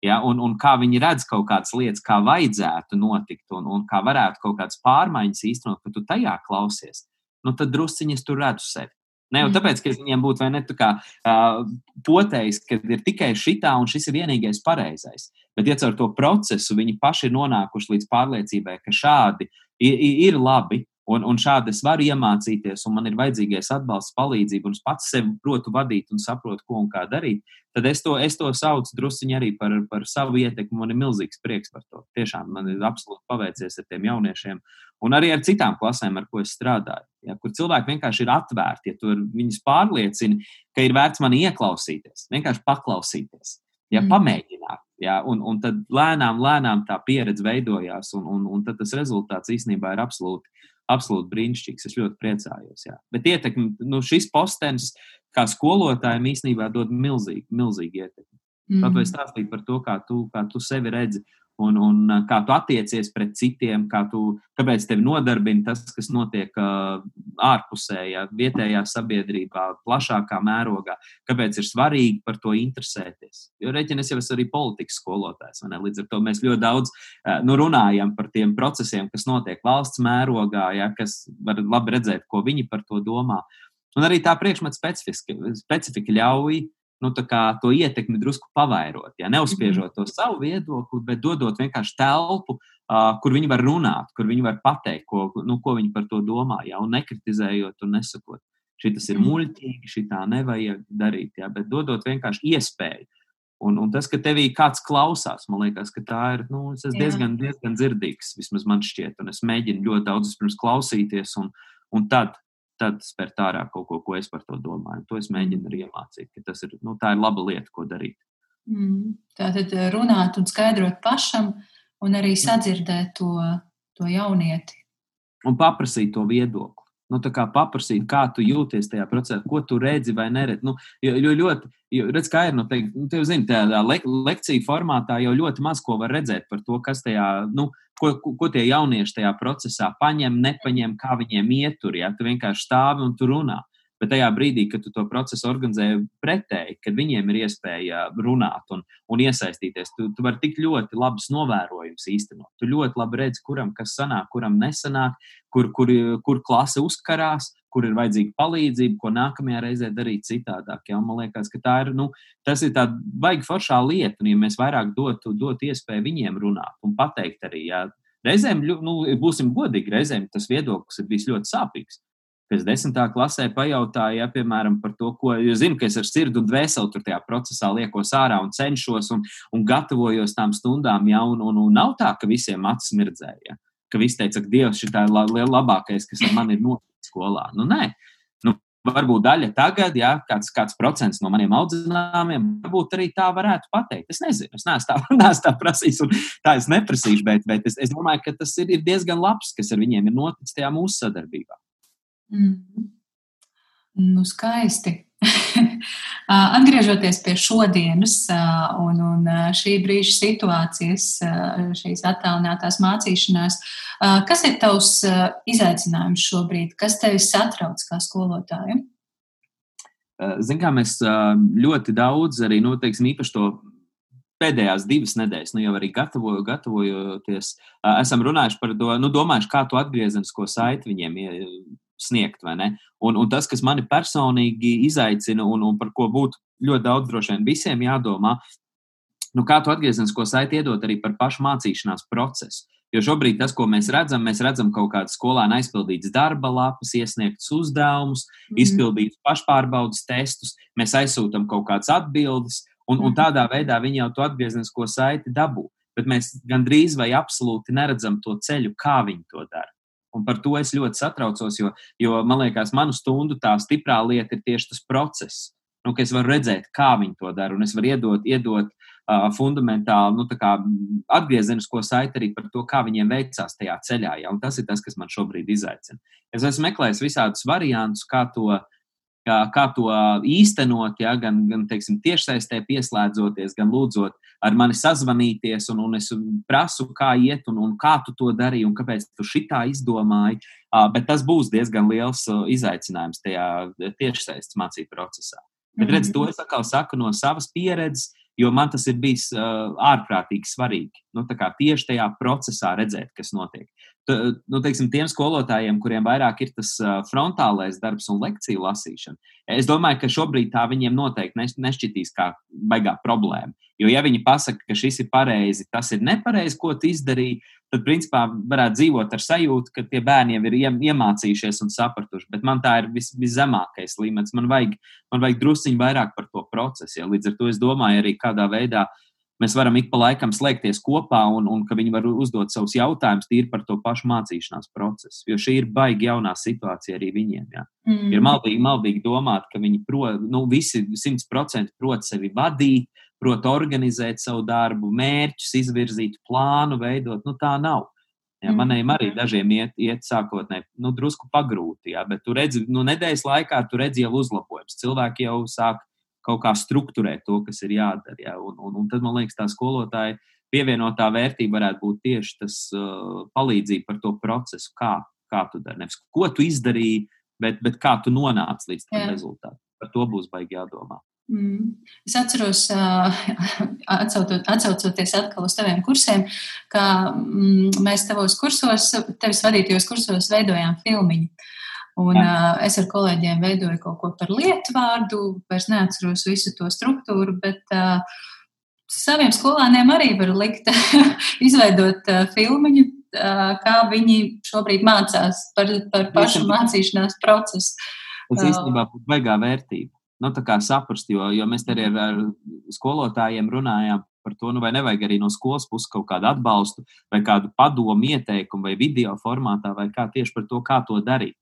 ja, un, un kā viņi redz kaut kādas lietas, kā vajadzētu notikt, un, un kā varētu kaut kādas pārmaiņas īstenot, ka tu tajā klausies, nu, tad drusciņi es tur redzu sevi. Ne jau mm. tāpēc, ka viņiem būtu vai ne tā kā uh, potējis, ka ir tikai šitā un šis ir vienīgais pareizais. Bet, ja caur to procesu viņi paši ir nonākuši līdz pārliecībai, ka šādi ir, ir labi, Un, un šādi es varu iemācīties, un man ir vajadzīgais atbalsts, palīdzība, un es pats sevi protu vadīt un saprotu, ko un kā darīt. Tad es to, es to saucu druskuļi arī par, par savu ietekmi. Man ir milzīgs prieks par to. Tiešām man ir absolūti paveicies ar tiem jauniešiem, un arī ar citām klasēm, ar ko es strādāju. Ja, kur cilvēki vienkārši ir atvērti, ja tu viņus pārliecini, ka ir vērts man ieklausīties, vienkārši paklausīties, ja, mm. pamēģināt. Ja, un, un tad lēnām, lēnām tā pieredze veidojās, un, un, un tas rezultāts īstenībā ir absolūti absolūti brīnišķīgs. Es ļoti priecājos. Jā. Bet ietekmi, nu, šis postenis, kā skolotājiem, īstenībā dod milzīgu, milzīgu ietekmi. Mm. Tad vai stāstīt par to, kā tu, kā tu sevi redzi un, un kā tu attiecies pret citiem, tu, kāpēc tevi nodarbina tas, kas notiek uh, ārpusē, ja, vietējā sabiedrībā, plašākā mērogā, kāpēc ir svarīgi par to interesēties. Jo reķinis jau es arī politikas skolotājs, līdz ar to mēs ļoti daudz uh, nu, runājam par tiem procesiem, kas notiek valsts mērogā, ja, kas var labi redzēt, ko viņi par to domā. Un arī tā priekšmeta specifika ļauj nu, to ietekmi drusku pavairot. Ja? Neuzspiežot mhm. to savu viedokli, bet dodot vienkārši telpu, uh, kur viņi var runāt, kur viņi var pateikt, ko, nu, ko viņi par to domā, ja? un nekritizējot un nesakot. Šis ir mhm. muļķīgi, šī tā nevajag darīt, ja? bet dodot vienkārši iespēju. Un, un tas, ka tevī kāds klausās, man liekas, ka tā ir nu, diezgan, diezgan dzirdīgs. Vismaz man šķiet, un es mēģinu ļoti daudz pirms klausīties, un, un tad tad spērt ārā kaut ko, ko es par to domāju. To es mēģinu arī iemācīt, ka tas ir, nu, tā ir laba lieta, ko darīt. Mm. Tātad eh, runāt un skaidrot pašam, un arī sadzirdēt to, to jaunieti. Un paprasīt to viedokli. Nu, kā paprasīt, kā tu jūties tajā procesā, ko tu redzi vai neredzi. Nu, jo, jo ļoti, jo, redz, kā ir, nu, te, nu, tev zini, tādā le, lekciju formātā jau ļoti maz ko var redzēt par to, kas tajā, nu, ko, ko, ko tie jaunieši tajā procesā paņem, nepaņem, kā viņiem ietur. Ja? Tu vienkārši stāvi un tu runā. Bet tajā brīdī, kad tu to procesu organizē pretēji, kad viņiem ir iespēja runāt un, un iesaistīties, tu, tu vari tik ļoti labus novērojumus īstenot. Tu ļoti labi redzi, kuram kas sanāk, kuram nesanāk, kur, kur, kur klase uzkarās, kur ir vajadzīga palīdzība, ko nākamajā reizē darīt citādāk. Ja? Man liekas, ka tā ir, nu, tas ir tāds baigi foršā lieta, un ja mēs vairāk dotu dot iespēju viņiem runāt un pateikt arī, ja reizēm, nu, būsim godīgi, reizēm tas viedoklis ir bijis ļoti sāpīgs pēc desmitā klasē pajautāja, ja, piemēram, par to, ko es zinu, ka es ar sirdi un dvēseli tur tajā procesā liekos ārā un cenšos un, un gatavojos tām stundām, ja, un, un, un nav tā, ka visiem acis mirdzēja. Ja, ka visi teica, ka Dievs ir la, labākais, kas ar mani ir noticis skolā. Nu, nē. Nu, varbūt daļa tagad, ja kāds, kāds procents no maniem audzināmiem, varbūt arī tā varētu pateikt. Es nezinu, es neesmu tā, neesmu tā prasījis, un tā es neprasīšu, bet, bet es, es domāju, ka tas ir, ir diezgan labs, kas ar viņiem ir noticis tajā mūsu sadarbībā. Mm. Nu, skaisti. Atgriežoties pie šodienas un, un šī brīža situācijas, šīs attālinātās mācīšanās, kas ir tavs izaicinājums šobrīd? Kas tevi satrauc kā skolotāju? Ziniet, kā mēs ļoti daudz arī, nu, teiksim, īpaši to pēdējās divas nedēļas, nu jau arī gatavoju, gatavojoties, esam runājuši par to, nu, domājuši, kā to atgriezenisko saiti viņiem sniegt. Un, un tas, kas mani personīgi izaicina un, un par ko būtu ļoti daudz droši vien visiem jādomā, nu, kā tu atgriezenisko saiti iedot arī par pašu mācīšanās procesu. Jo šobrīd tas, ko mēs redzam, mēs redzam kaut kādas skolēna aizpildītas darba lapas, iesniegtas uzdevumus, mm. izpildītus pašpārbaudas testus, mēs aizsūtām kaut kādas atbildes, un, un mhm. tādā veidā viņi jau to atgriezenisko saiti dabū. Bet mēs gandrīz vai absolūti neredzam to ceļu, kā viņi to dara. Un par to es ļoti satraucos, jo, jo man liekas, manu stundu tā stiprā lieta ir tieši tas process. Nu, es varu redzēt, kā viņi to dara, un es varu iedot, iedot uh, fundamentāli nu, atgriezenisko saiti arī par to, kā viņiem veicās tajā ceļā. Ja? Un tas ir tas, kas man šobrīd izaicina. Es esmu meklējis visādus variantus, kā to uh, kā to īstenot, ja, gan, gan teiksim, tiešsaistē pieslēdzoties, gan lūdzot ar mani sazvanīties, un, un es prasu, kā iet, un, un kā tu to darīji, un kāpēc tu šitā izdomāji. Bet tas būs diezgan liels izaicinājums tajā tiešsaistes mācību procesā. Bet redz, to es atkal saku no savas pieredzes. jo man tas ir bijis uh, ārprātīgi svarīgi. Nu, tieši tajā procesā redzēt, kas notiek. Nu, teiksim, tiem skolotājiem, kuriem vairāk ir tas uh, frontālais darbs un lekciju lasīšana, es domāju, ka šobrīd tā viņiem noteikti nešķitīs kā baigā problēma. Jo, ja viņi pasaka, ka šis ir pareizi, tas ir nepareizi, ko tu izdarīji, tad, principā, varētu dzīvot ar sajūtu, ka tie bērni jau ir iemācījušies un sapratuši. Bet man tā ir vis, viszemākais līmenis. Man vajag, man vajag drusciņi vairāk par to procesu. Ja? Līdz ar to es domāju arī, kādā veidā mēs varam ik pa laikam slēgties kopā un, un ka viņi var uzdot savus jautājumus tīri par to pašu mācīšanās procesu. Jo šī ir baigi jaunā situācija arī viņiem. Ja? Mm. Ir maldīgi, maldīgi domāt, ka viņi pro, nu, visi simt procenti prot sevi vadīt, prot organizēt savu darbu, mērķus, izvirzīt plānu, veidot. Nu, tā nav. Ja, mm. manējiem arī dažiem iet, iet sākotnēji nu, drusku pagrūti, ja, bet tu redzi, nu, nedēļas laikā tu redzi jau uzlabojumus. Cilvēki jau sāk kaut kā strukturēt to, kas ir jādara. Ja, un, un, un tad man liekas, tā skolotāja pievienotā vērtība varētu būt tieši tas uh, palīdzība par to procesu, kā, kā tu dari. Nevis ko tu izdarīji, bet, bet kā tu nonāci līdz tam rezultātam. Par to būs baigi jādomā. Mm. Es atceros, atcautot, atcaucoties atkal uz taviem kursiem, ka mm, mēs tavos kursos, tevis vadītajos kursos veidojām filmiņu. Un Jā. es ar kolēģiem veidoju kaut ko par lietvārdu, vairs neatceros visu to struktūru, bet uh, saviem skolāniem arī var likt izveidot uh, filmiņu, uh, kā viņi šobrīd mācās par, par pašu mācīšanās procesu. Tas īstenībā būtu baigā vērtība nu, saprast, jo, jo mēs arī ar, ar skolotājiem runājām par to, nu, vai nevajag arī no skolas puses kaut kādu atbalstu, vai kādu padomu, ieteikumu, vai video formātā, vai kā tieši par to, kā to darīt.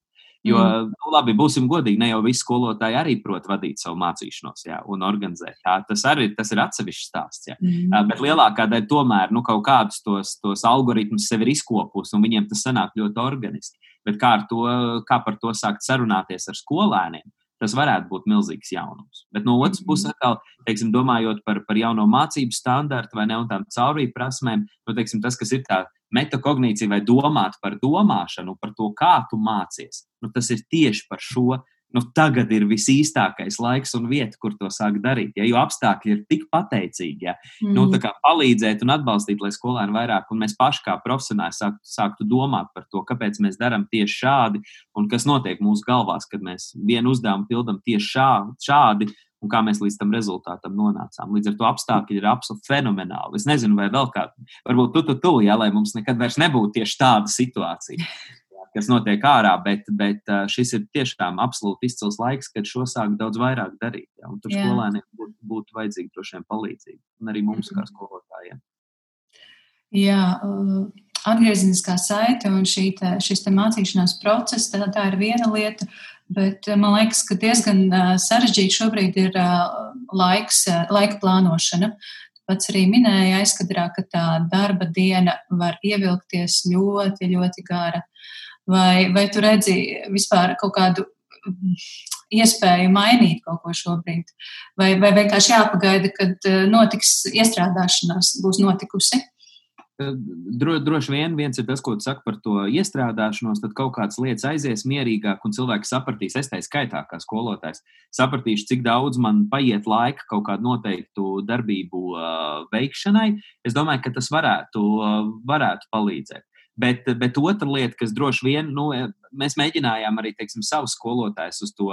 Jo, mm. nu, labi, būsim godīgi, ne jau visi skolotāji arī prot vadīt savu mācīšanos jā, un organizēt. Jā, tas arī tas ir atsevišķs stāsts. Jā. Mm. Bet lielākā daļa tomēr nu, kaut kādus tos, tos algoritmus sev ir izkopus, un viņiem tas sanāk ļoti organiski. Bet kā, to, kā par to sākt sarunāties ar skolēniem? tas varētu būt milzīgs jaunums. Bet no otras puses, mhm. atkal, teiksim, domājot par, par jauno mācību standartu vai ne un tām caurību prasmēm, nu, teiksim, tas, kas ir tā metakognīcija vai domāt par domāšanu, par to, kā tu mācies, nu, tas ir tieši par šo nu, tagad ir visīstākais laiks un vieta, kur to sākt darīt. Ja, jo apstākļi ir tik pateicīgi, ja, mm. nu, kā palīdzēt un atbalstīt, lai skolēni vairāk, un mēs paši kā profesionāļi sāktu, sāktu domāt par to, kāpēc mēs darām tieši šādi, un kas notiek mūsu galvās, kad mēs vienu uzdevumu pildām tieši šā, šādi. Un kā mēs līdz tam rezultātam nonācām. Līdz ar to apstākļi ir absolūti fenomenāli. Es nezinu, vai vēl kādā, varbūt tu, tu, tu, ja, lai mums nekad vairs nebūtu tieši tāda situācija kas notiek ārā, bet, bet šis ir tiešām absolūti izcils laiks, kad šo sāk daudz vairāk darīt. Ja, tur Jā. skolēniem būtu, būtu vajadzīga droši vien palīdzība, un arī mums kā mhm. skolotājiem. Jā, atgriezeniskā saite un šī te, šis te mācīšanās process, tā, tā ir viena lieta, bet man liekas, ka diezgan sarežģīti šobrīd ir laiks, laika plānošana. Pats arī minēja aizkadrā, ka tā darba diena var ievilkties ļoti, ļoti gara. Vai, vai tu redzi vispār kaut kādu mm, iespēju mainīt kaut ko šobrīd? Vai, vai vienkārši jāpagaida, kad eh, notiks iestrādāšanās, būs notikusi? Dro, droši vien viens ir tas, ko tu saki par to iestrādāšanos, tad kaut kādas lietas aizies mierīgāk, un cilvēks sapratīs, es tā skaitā, kā skolotājs, sapratīšu, cik daudz man paiet laika kaut kādu noteiktu darbību uh, veikšanai. Es domāju, ka tas varētu, uh, varētu palīdzēt. Bet, bet otra lieta, kas droši vien, nu, mēs mēģinājām arī teiksim, savus skolotājus uz to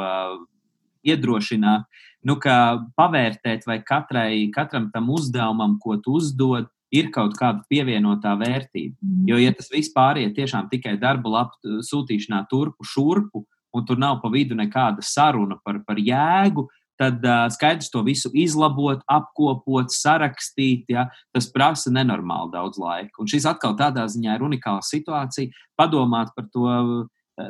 iedrošināt, nu, pavērtēt, vai katrai, katram tam uzdevumam, ko tu uzdod, ir kaut kāda pievienotā vērtība. Jo, ja tas viss pāriet tiešām tikai darba lapu sūtīšanā turpu šurpu, un tur nav pa vidu nekāda saruna par, par jēgu, tad uh, skaidrs to visu izlabot, apkopot, sarakstīt. Ja, tas prasa nenormāli daudz laika. Un šis atkal tādā ziņā ir unikāla situācija. Padomāt par to,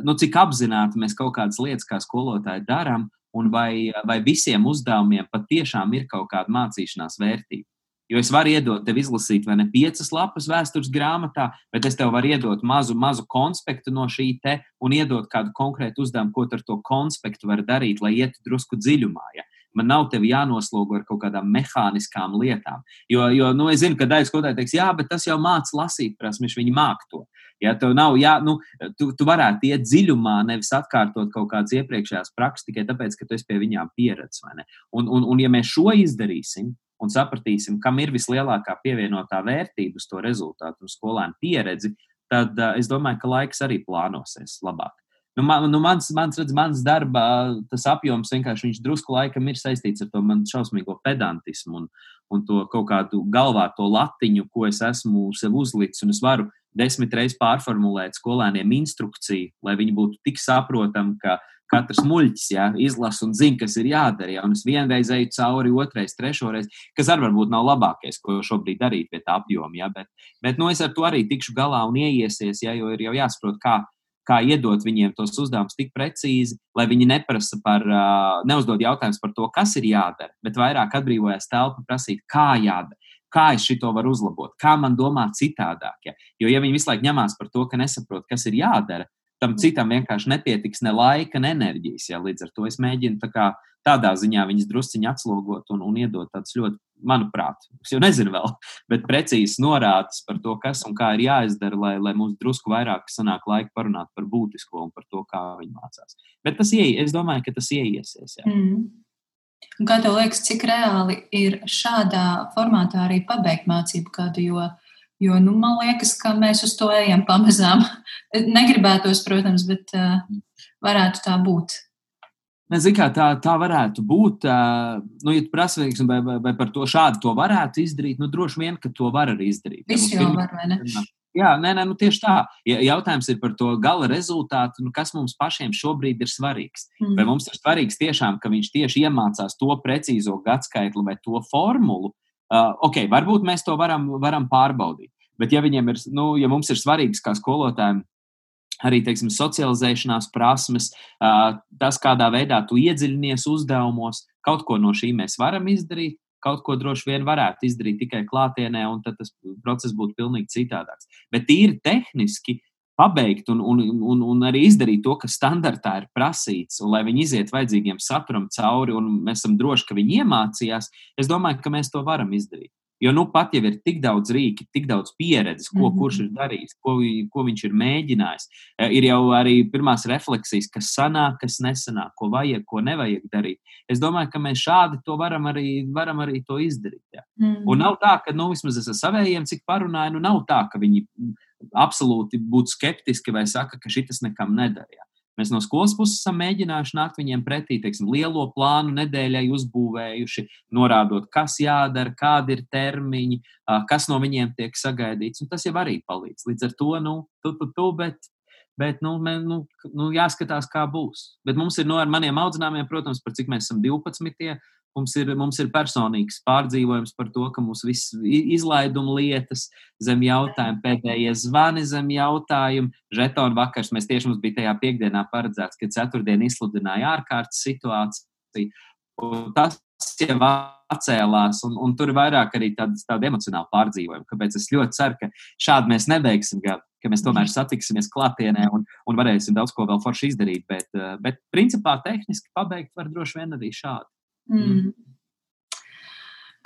nu, cik apzināti mēs kaut kādas lietas kā skolotāji darām, un vai, vai visiem uzdevumiem patiešām ir kaut kāda mācīšanās vērtība. Jo es varu iedot tev izlasīt, vai ne piecas lapas vēstures grāmatā, bet es tev varu iedot mazu, mazu konspektu no šī te un iedot kādu konkrētu uzdevumu, ko ar to konspektu var darīt, lai ietu drusku dziļumā. Ja? Man nav tevi jānoslogo ar kaut kādām mehāniskām lietām. Jo, jo nu, es zinu, ka daļai skolotāji teiks, jā, bet tas jau māca lasīt, prasmes, viņi māk to. Ja tev nav, jā, nu, tu, tu varētu iet dziļumā, nevis atkārtot kaut kādas iepriekšējās prakses tikai tāpēc, ka tu esi pie viņām pieredzējis. Un, un, un, ja mēs šo izdarīsim, un sapratīsim, kam ir vislielākā pievienotā vērtība uz to rezultātu un skolēnu pieredzi, tad uh, es domāju, ka laiks arī plānosies labāk. Nu, man, nu, mans, mans, redz, mans darba apjoms vienkārši drusku laikam ir saistīts ar to manu šausmīgo pedantismu un, un to kaut kādu galvā to latiņu, ko es esmu sev uzlicis. Un es varu desmit reizes pārformulēt skolēniem instrukciju, lai viņi būtu tik saprotami, ka katrs muļķis ja, izlasa un zina, kas ir jādara. Ja, un es vienreiz eju cauri, otrais, trešoreiz, kas arī varbūt nav labākais, ko šobrīd darīt pie tā apjoma. Ja, bet, bet nu, es ar to arī tikšu galā un ieiesies, ja, jo ir jau jāsaprot, kā kā iedot viņiem tos uzdevumus tik precīzi, lai viņi neprasa par, neuzdod jautājumus par to, kas ir jādara, bet vairāk atbrīvojas telpa prasīt, kā jādara. Kā es šo varu uzlabot, kā man domāt citādāk. Ja? Jo, ja viņi visu laiku ņemās par to, ka nesaprot, kas ir jādara, tam citam vienkārši nepietiks ne laika, ne enerģijas. Ja? Līdz ar to es mēģinu tā kā, tādā ziņā viņas drusciņā atslogot un, un iedot tādas ļoti, manuprāt, es jau nezinu vēl, bet precīzi norādes par to, kas un kā ir jāizdara, lai, lai mums drusku vairāk sanāk laika parunāt par būtisko un par to, kā viņi mācās. Bet tas ieies, es domāju, ka tas ieiesies. Jā. Mm. Kā tev liekas, cik reāli ir šādā formātā arī pabeigt mācību kādu? Jo, jo nu, man liekas, ka mēs uz to ejam pamazām. Negribētos, protams, bet uh, varētu tā būt. Nezinu, kā tā, tā varētu būt. Uh, nu, ja tu prasa, vai, vai, vai par to šādi to varētu izdarīt, nu, droši vien, ka to var arī izdarīt. Viss jau var, vai ne? Jā, nē, nē, nu tieši tā. Ja jautājums ir par to gala rezultātu, nu, kas mums pašiem šobrīd ir svarīgs. Mm. Vai mums ir svarīgs tiešām, ka viņš tieši iemācās to precīzo gadskaitli vai to formulu? Uh, ok, varbūt mēs to varam, varam pārbaudīt. Bet, ja, ir, nu, ja mums ir svarīgs kā skolotājiem arī teiksim, socializēšanās prasmes, tas, kādā veidā tu iedziļinies uzdevumos, kaut ko no šī mēs varam izdarīt. Kaut ko droši vien varētu izdarīt tikai klātienē, un tad tas process būtu pilnīgi citādāks. Bet tīri tehniski pabeigt un, un, un, un arī izdarīt to, kas standartā ir prasīts, un lai viņi iziet vajadzīgiem saturam cauri, un mēs esam droši, ka viņi iemācījās, es domāju, ka mēs to varam izdarīt. Jo nu pat jau ir tik daudz rīki, tik daudz pieredzes, ko mm -hmm. kurš ir darījis, ko, ko viņš ir mēģinājis. E, ir jau arī pirmās refleksijas, kas sanāk, kas nesanāk, ko vajag, ko nevajag darīt. Es domāju, ka mēs šādi to varam arī, varam arī to izdarīt. Ja. Mm -hmm. Un nav tā, ka nu, vismaz es ar savējiem, cik parunāju, nu nav tā, ka viņi absolūti būtu skeptiski vai saka, ka šis nekam nedara. Mēs no skolas puses esam mēģinājuši nākt viņiem pretī, teiksim, lielo plānu nedēļai uzbūvējuši, norādot, kas jādara, kādi ir termiņi, kas no viņiem tiek sagaidīts. Un tas jau arī palīdz. Līdz ar to, nu, tu, tu, tu, bet, bet nu, mē, nu, nu, jāskatās, kā būs. Bet mums ir no ar maniem audzināmiem, protams, par cik mēs esam 12. Mums ir, mums ir personīgs pārdzīvojums par to, ka viss izlaiduma lietas zem jautājuma, pēdējie zvani zem jautājuma, žetonu vakars. Mēs tieši mums bija tajā piekdienā paredzēts, ka ceturtdien izsludināja ārkārtas situāciju. Un tas jau atcēlās, un, un tur ir vairāk arī tāda, tāda emocionāla pārdzīvojuma. Kāpēc es ļoti ceru, ka šādi mēs nebeigsim gadu, ka mēs tomēr satiksimies klātienē un, un varēsim daudz ko vēl forši izdarīt. Bet, bet principā tehniski pabeigt var droši vien arī šādi. Mm.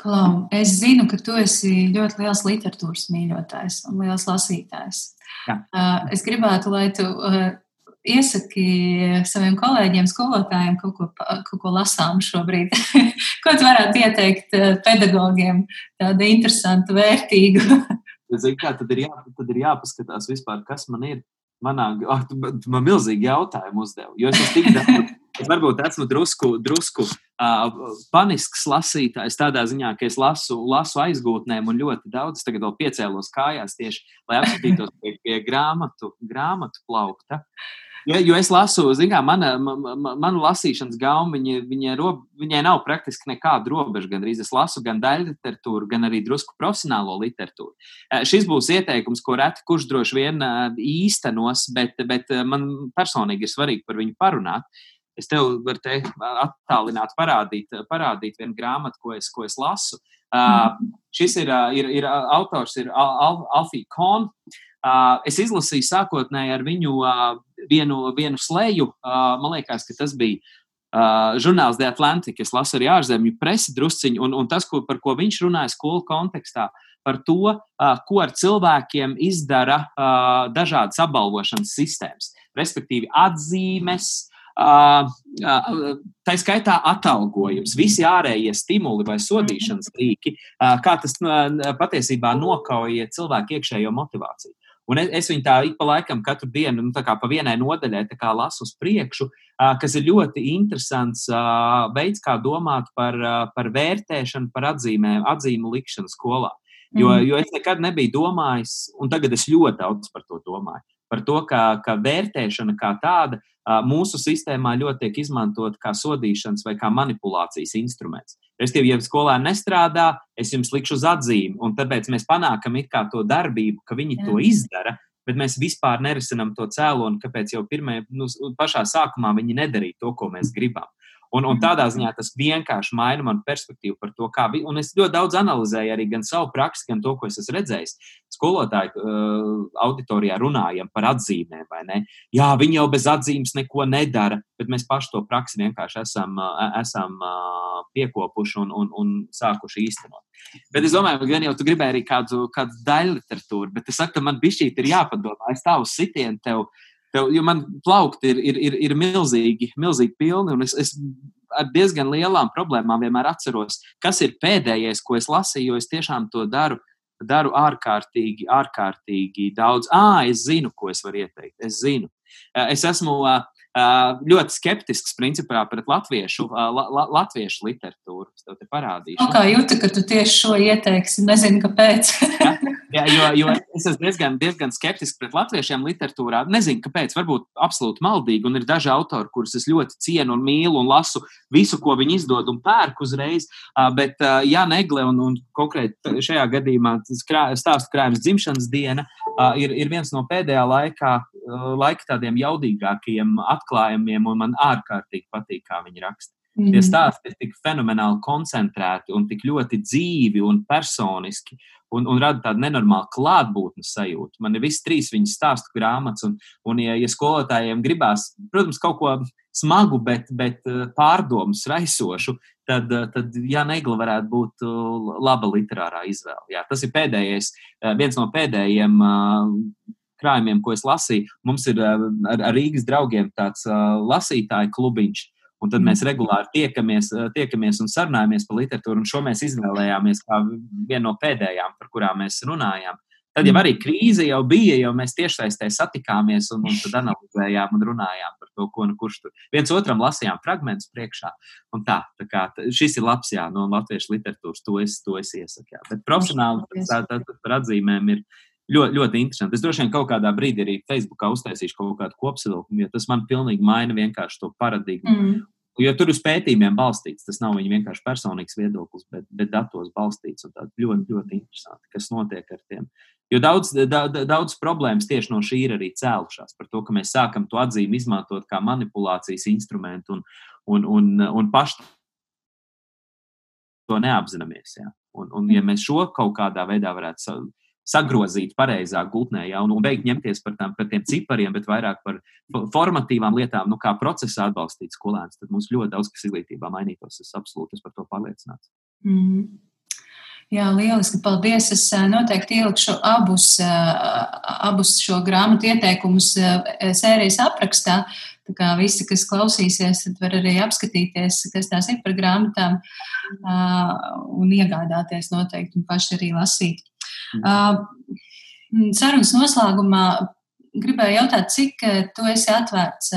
Klau, es zinu, ka tu esi ļoti liels literatūras mīļotājs un liels lasītājs. Jā. Uh, es gribētu, lai tu uh, iesaki saviem kolēģiem, skolotājiem kaut ko, kaut ko lasām šobrīd. ko tu varētu ieteikt uh, pedagogiem tādu interesantu, vērtīgu? Zinu, kā, tad, ir jā, tad ir jāpaskatās vispār, kas man ir. Manā, oh, tu, tu man milzīgi jautājumu uzdevi, jo es esmu tik daudz Es varbūt esmu drusku, drusku uh, panisks lasītājs tādā ziņā, ka es lasu, lasu aizgūtnēm un ļoti daudz. Tagad vēl piecēlos kājās tieši, lai apskatītos pie, pie grāmatu, grāmatu plaukta. Jo, jo es lasu, zinām, mana, mana, mana lasīšanas gauma, viņa, viņa rob, viņai nav praktiski nekāda robeža. Gan arī es lasu gan daļu literatūru, gan arī drusku profesionālo literatūru. Šis būs ieteikums, ko reti kurš droši vien īstenos, bet, bet man personīgi ir svarīgi par viņu parunāt. Es tev varu te attālināt, parādīt, parādīt vienu grāmatu, ko es, ko es lasu. Uh, šis ir, ir, ir autors, ir Al, Al, Alfija Kona. Uh, es izlasīju sākotnēji ar viņu uh, vienu, vienu slēju. Uh, man liekas, ka tas bija uh, žurnāls The Atlantic. Es lasu arī ārzemju presi drusciņu, un, un tas, ko, par ko viņš runāja skolu kontekstā, par to, uh, ko ar cilvēkiem izdara uh, dažādas apbalvošanas sistēmas. Respektīvi, atzīmes, Tā skaitā atalgojums, visi ārējie stimuli vai sodīšanas rīki, kā tas patiesībā nokauja cilvēku iekšējo motivāciju. Un es, es viņu tā pa laikam, katru dienu, nu, pa vienai nodaļai lasu uz priekšu, kas ir ļoti interesants veids, kā domāt par, par vērtēšanu, par atzīmēm, atzīmu likšanu skolā. Jo, mm. jo es nekad nebiju domājis, un tagad es ļoti daudz par to domāju, par to, ka, ka vērtēšana kā tāda mūsu sistēmā ļoti tiek izmantot kā sodīšanas vai kā manipulācijas instruments. Respektīvi, ja skolā nestrādā, es jums likšu uz atzīmi, un tāpēc mēs panākam to darbību, ka viņi Jā. to izdara, bet mēs vispār nerisinām to cēloni, kāpēc jau pirmajā, nu, pašā sākumā viņi nedarīja to, ko mēs gribam. Un, un tādā ziņā tas vienkārši maina manu perspektīvu par to, kā bija. Un es ļoti daudz analizēju arī gan savu praksi, gan to, ko es esmu redzējis. Skolotāju uh, auditorijā runājam par atzīmēm, vai ne? Jā, viņi jau bez atzīmes neko nedara, bet mēs paši to praksi vienkārši esam, uh, esam uh, piekopuši un, un, un sākuši īstenot. Bet es domāju, ka gan jau tu gribēji arī kādu, kādu daļu literatūru, bet es saku, man bišķīt ir jāpadomā. Es tādu sitienu tev Tev, jo man plaukti ir, ir, ir, ir milzīgi, milzīgi pilni, un es, es ar diezgan lielām problēmām vienmēr atceros, kas ir pēdējais, ko es lasīju, jo es tiešām to daru. Daru ārkārtīgi, ārkārtīgi daudz. Ah, es zinu, ko es varu ieteikt. Es zinu. Es esmu ļoti skeptisks principā pret latviešu, la, la, latviešu literatūru. Es tev te parādīšu. Kā jūti, ka tu tieši šo ieteiksi? Nezinu, kāpēc. ja? Jā, jo, jo es esmu diezgan, diezgan skeptisks pret latviešiem literatūrā. Nezinu, kāpēc. Varbūt absolūti maldīgi. Un ir daži autori, kurus es ļoti cienu un mīlu un lasu visu, ko viņi izdod un pērku uzreiz. Bet Jānis Egle un, un konkrēti šajā gadījumā stāstu krājums dzimšanas diena ir, ir viens no pēdējā laikā, laika tādiem jaudīgākajiem atklājumiem, un man ārkārtīgi patīk, kā viņi raksta. Mm -hmm. Tie stāsti ir tik fenomenāli koncentrēti un tik ļoti dzīvi un personiski un, un rada tādu nenormālu klātbūtnes sajūtu. Man ir visas trīs viņas stāstu grāmatas, un, un ja, ja skolotājiem gribās, protams, kaut ko smagu, bet, bet eh, pārdomas raisošu, tad, eh, tad Jā, Negla varētu būt eh, laba literārā izvēle. Jā, tas ir pēdējais, viens no pēdējiem krājumiem, ko es lasīju. Mums ir ar, ar Rīgas draugiem tāds lasītāju klubiņš. Un tad mēs regulāri tiekamies, tiekamies un sarunājamies par literatūru. Un šo mēs izvēlējāmies kā vienu no pēdējām, par kurām mēs runājām. Tad jau arī krīze jau bija, jau mēs tiešsaistē satikāmies un, un tad analizējām un runājām par to, ko nu kurš tur. Viens otram lasījām fragmentus priekšā. Un tā, tā kā šis ir labs, jā, no latviešu literatūras, to es, to es iesaku. Jā. Bet profesionāli tā, tā, tā, par atzīmēm ir ļoti, ļoti interesanti. Es droši vien kaut kādā brīdī arī Facebookā uztaisīšu kaut kādu kopsavilkumu, jo tas man pilnīgi maina vienkārši to paradigmu. Mm. Jo tur uz pētījumiem balstīts, tas nav viņa vienkārši personīgs viedoklis, bet, bet datos balstīts. Ļoti, ļoti interesanti, kas notiek ar tiem. Jo daudz, da, daudz problēmas tieši no šī ir arī cēlušās. Par to, ka mēs sākam to atzīmi izmantot kā manipulācijas instrumentu un, un, un, un paši to neapzināmies. Ja? Un, un, ja mēs šo kaut kādā veidā varētu sagrozīt pareizā gultnē, ja, un, un beigt ņemties par, tām, par tiem cipariem, bet vairāk par formatīvām lietām, nu, kā procesā atbalstīt skolēnus, tad mums ļoti daudz kas izglītībā mainītos. Es absolūti esmu par to pārliecināts. Mm -hmm. Jā, lieliski. Paldies. Es noteikti ielikšu abus, abus šo grāmatu ieteikumus sērijas aprakstā. Tā kā visi, kas klausīsies, var arī apskatīties, kas tās ir par grāmatām un iegādāties noteikti un paši arī lasīt. Sarunas noslēgumā gribēju jautāt, cik tu esi atvērts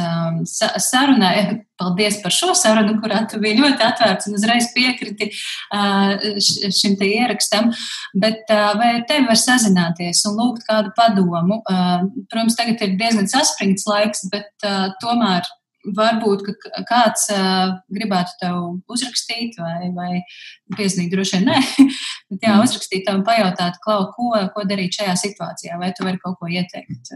sarunai. Paldies par šo sarunu, kurā tu biji ļoti atvērts un uzreiz piekriti šim te ierakstam. Bet vai tevi var sazināties un lūgt kādu padomu? Protams, tagad ir diezgan saspringts laiks, bet tomēr varbūt kāds uh, gribētu tev uzrakstīt, vai, vai piezvanīt, droši vien nē, bet jā, mm. uzrakstīt tev un pajautāt, klau, ko, ko darīt šajā situācijā, vai tu vari kaut ko ieteikt.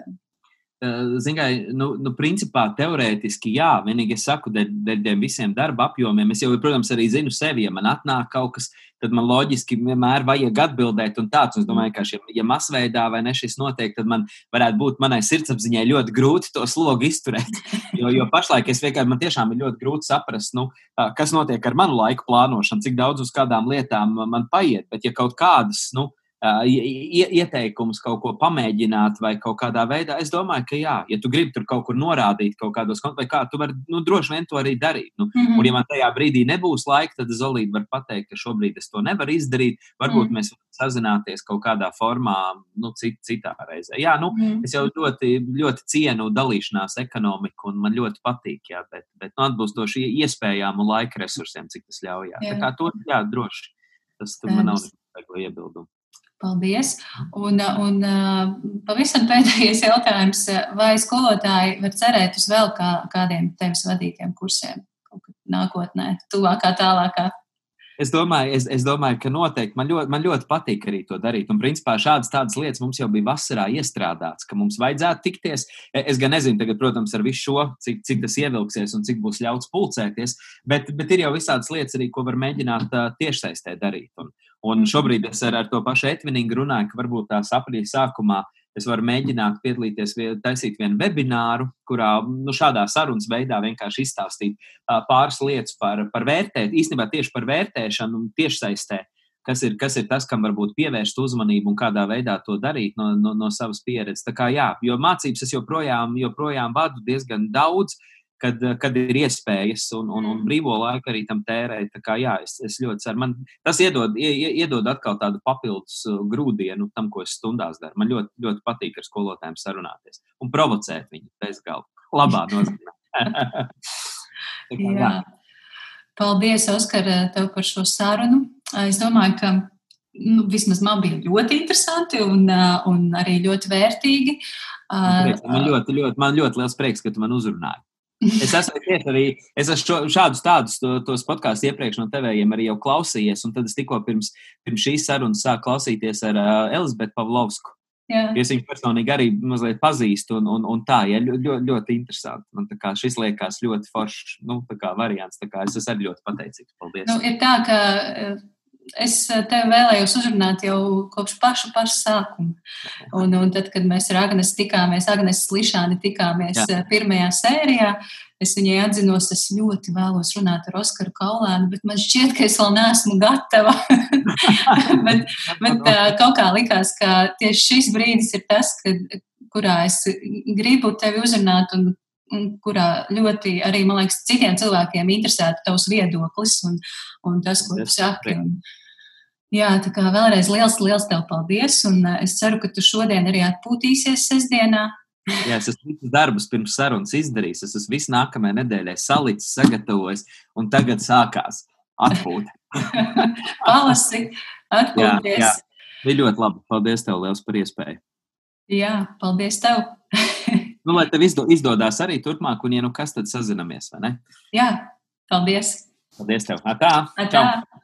Ziniet, nu, nu, principā teorētiski jā, vienīgi es saku, dēļ, dēļ visiem darba apjomiem. Es jau, protams, arī zinu sevi, ja man atnāk kaut kas, tad man loģiski vienmēr vajag atbildēt un tāds. Un es domāju, ka, šie, ja masveidā vai ne šis notiek, tad man varētu būt manai sirdsapziņai ļoti grūti to slogu izturēt. Jo, jo pašlaik es vienkārši man tiešām ir ļoti grūti saprast, nu, kas notiek ar manu laiku plānošanu, cik daudz uz kādām lietām man paiet. Bet ja kaut kādas, nu, ieteikumus kaut ko pamēģināt vai kaut kādā veidā. Es domāju, ka jā, ja tu gribi tur kaut kur norādīt kaut kādos kontos, kā, tu vari nu, droši vien to arī darīt. Nu, mm -hmm. Un, ja man tajā brīdī nebūs laika, tad Zolīte var pateikt, ka šobrīd es to nevaru izdarīt. Varbūt mm -hmm. mēs varam sazināties kaut kādā formā, nu, cit, citā reizē. Jā, nu, mm -hmm. es jau ļoti, ļoti cienu dalīšanās ekonomiku, un man ļoti patīk, jā, bet, bet nu, atbilstoši iespējām un laika resursiem, cik tas ļauj. Jā. Jā. Tā kā to jā, droši. Tas man nav nekāda iebildumu. Paldies. Un, un pavisam pēdējais jautājums. Vai skolotāji var cerēt uz vēl kā, kādiem tevis vadītiem kursiem nākotnē, tuvākā, tālākā? Es domāju, es, es domāju, ka noteikti man ļoti, man ļoti patīk arī to darīt. Un, principā, šādas tādas lietas mums jau bija vasarā iestrādāts, ka mums vajadzētu tikties. Es gan nezinu, tagad, protams, ar visu šo, cik, cik tas ievilksies un cik būs ļauts pulcēties, bet, bet ir jau visādas lietas arī, ko var mēģināt uh, tiešsaistē darīt. Un, Un šobrīd es ar, ar to pašu Etvinīgu runāju, ka varbūt tās aprīļa sākumā es varu mēģināt piedalīties, taisīt vienu webināru, kurā nu, šādā sarunas veidā vienkārši izstāstīt pāris lietas par, par vērtēšanu, īstenībā tieši par vērtēšanu un tiešsaistē. Kas ir, kas ir tas, kam varbūt pievērst uzmanību un kādā veidā to darīt no, no, no savas pieredzes. Tā kā jā, jo mācības es joprojām, joprojām vadu diezgan daudz, uh, kad, kad ir iespējas un, un, un mm. brīvo laiku arī tam tērēt. Tā kā jā, es, es ļoti ceru, man tas iedod, iedod atkal tādu papildus uh, grūdienu tam, ko es stundās daru. Man ļoti, ļoti patīk ar skolotājiem sarunāties un provocēt viņu bez galva. Labā nozīmē. kā, jā. jā. Paldies, Oskar, tev par šo sarunu. Es domāju, ka nu, vismaz man bija ļoti interesanti un, uh, un arī ļoti vērtīgi. Man, prieks, man, ļoti, ļoti, man ļoti liels prieks, ka tu man uzrunāji. Es esmu arī es esmu šādus tādus to, tos podkāstus iepriekš no tevējiem arī jau klausījies, un tad es tikko pirms, pirms šīs sarunas sāku klausīties ar uh, Elizabetu Pavlovsku. Jā. Es viņu personīgi arī mazliet pazīstu, un, un, un tā ir ja, ļoti, ļoti interesanti. Man šis liekas ļoti foršs nu, variants. Es esmu arī ļoti pateicīgs. Paldies. Nu, ir tā, ka es tevi vēlējos uzrunāt jau kopš paša, paša sākuma. Un, un tad, kad mēs ar Agnēs tikāmies, Agnēs Lišāni tikāmies Jā. pirmajā sērijā, es viņai atzinos, es ļoti vēlos runāt ar Oskaru Kaulēnu, bet man šķiet, ka es vēl neesmu gatava. bet, bet kaut kā likās, ka tieši šis brīdis ir tas, kad, kurā es gribu tevi uzrunāt un kurā ļoti arī, man liekas, citiem cilvēkiem interesētu tavs viedoklis un, un tas, ko tu saki. Un, jā, tā kā vēlreiz liels, liels tev paldies, un es ceru, ka tu šodien arī atpūtīsies sestdienā. Jā, es esmu visus darbus pirms sarunas izdarījis. Es esmu visu nākamajai nedēļai salicis, sagatavojis, un tagad sākās atpūta. Palasi, atpūties. Jā, jā. Bija ļoti labi. Paldies tev liels par iespēju. Jā, paldies tev. Nu, lai tev izdo, izdodas arī turpmāk, un, ja nu kas, tad sazinamies, vai ne? Jā, paldies! Paldies tev! Atā! Atā. Čau.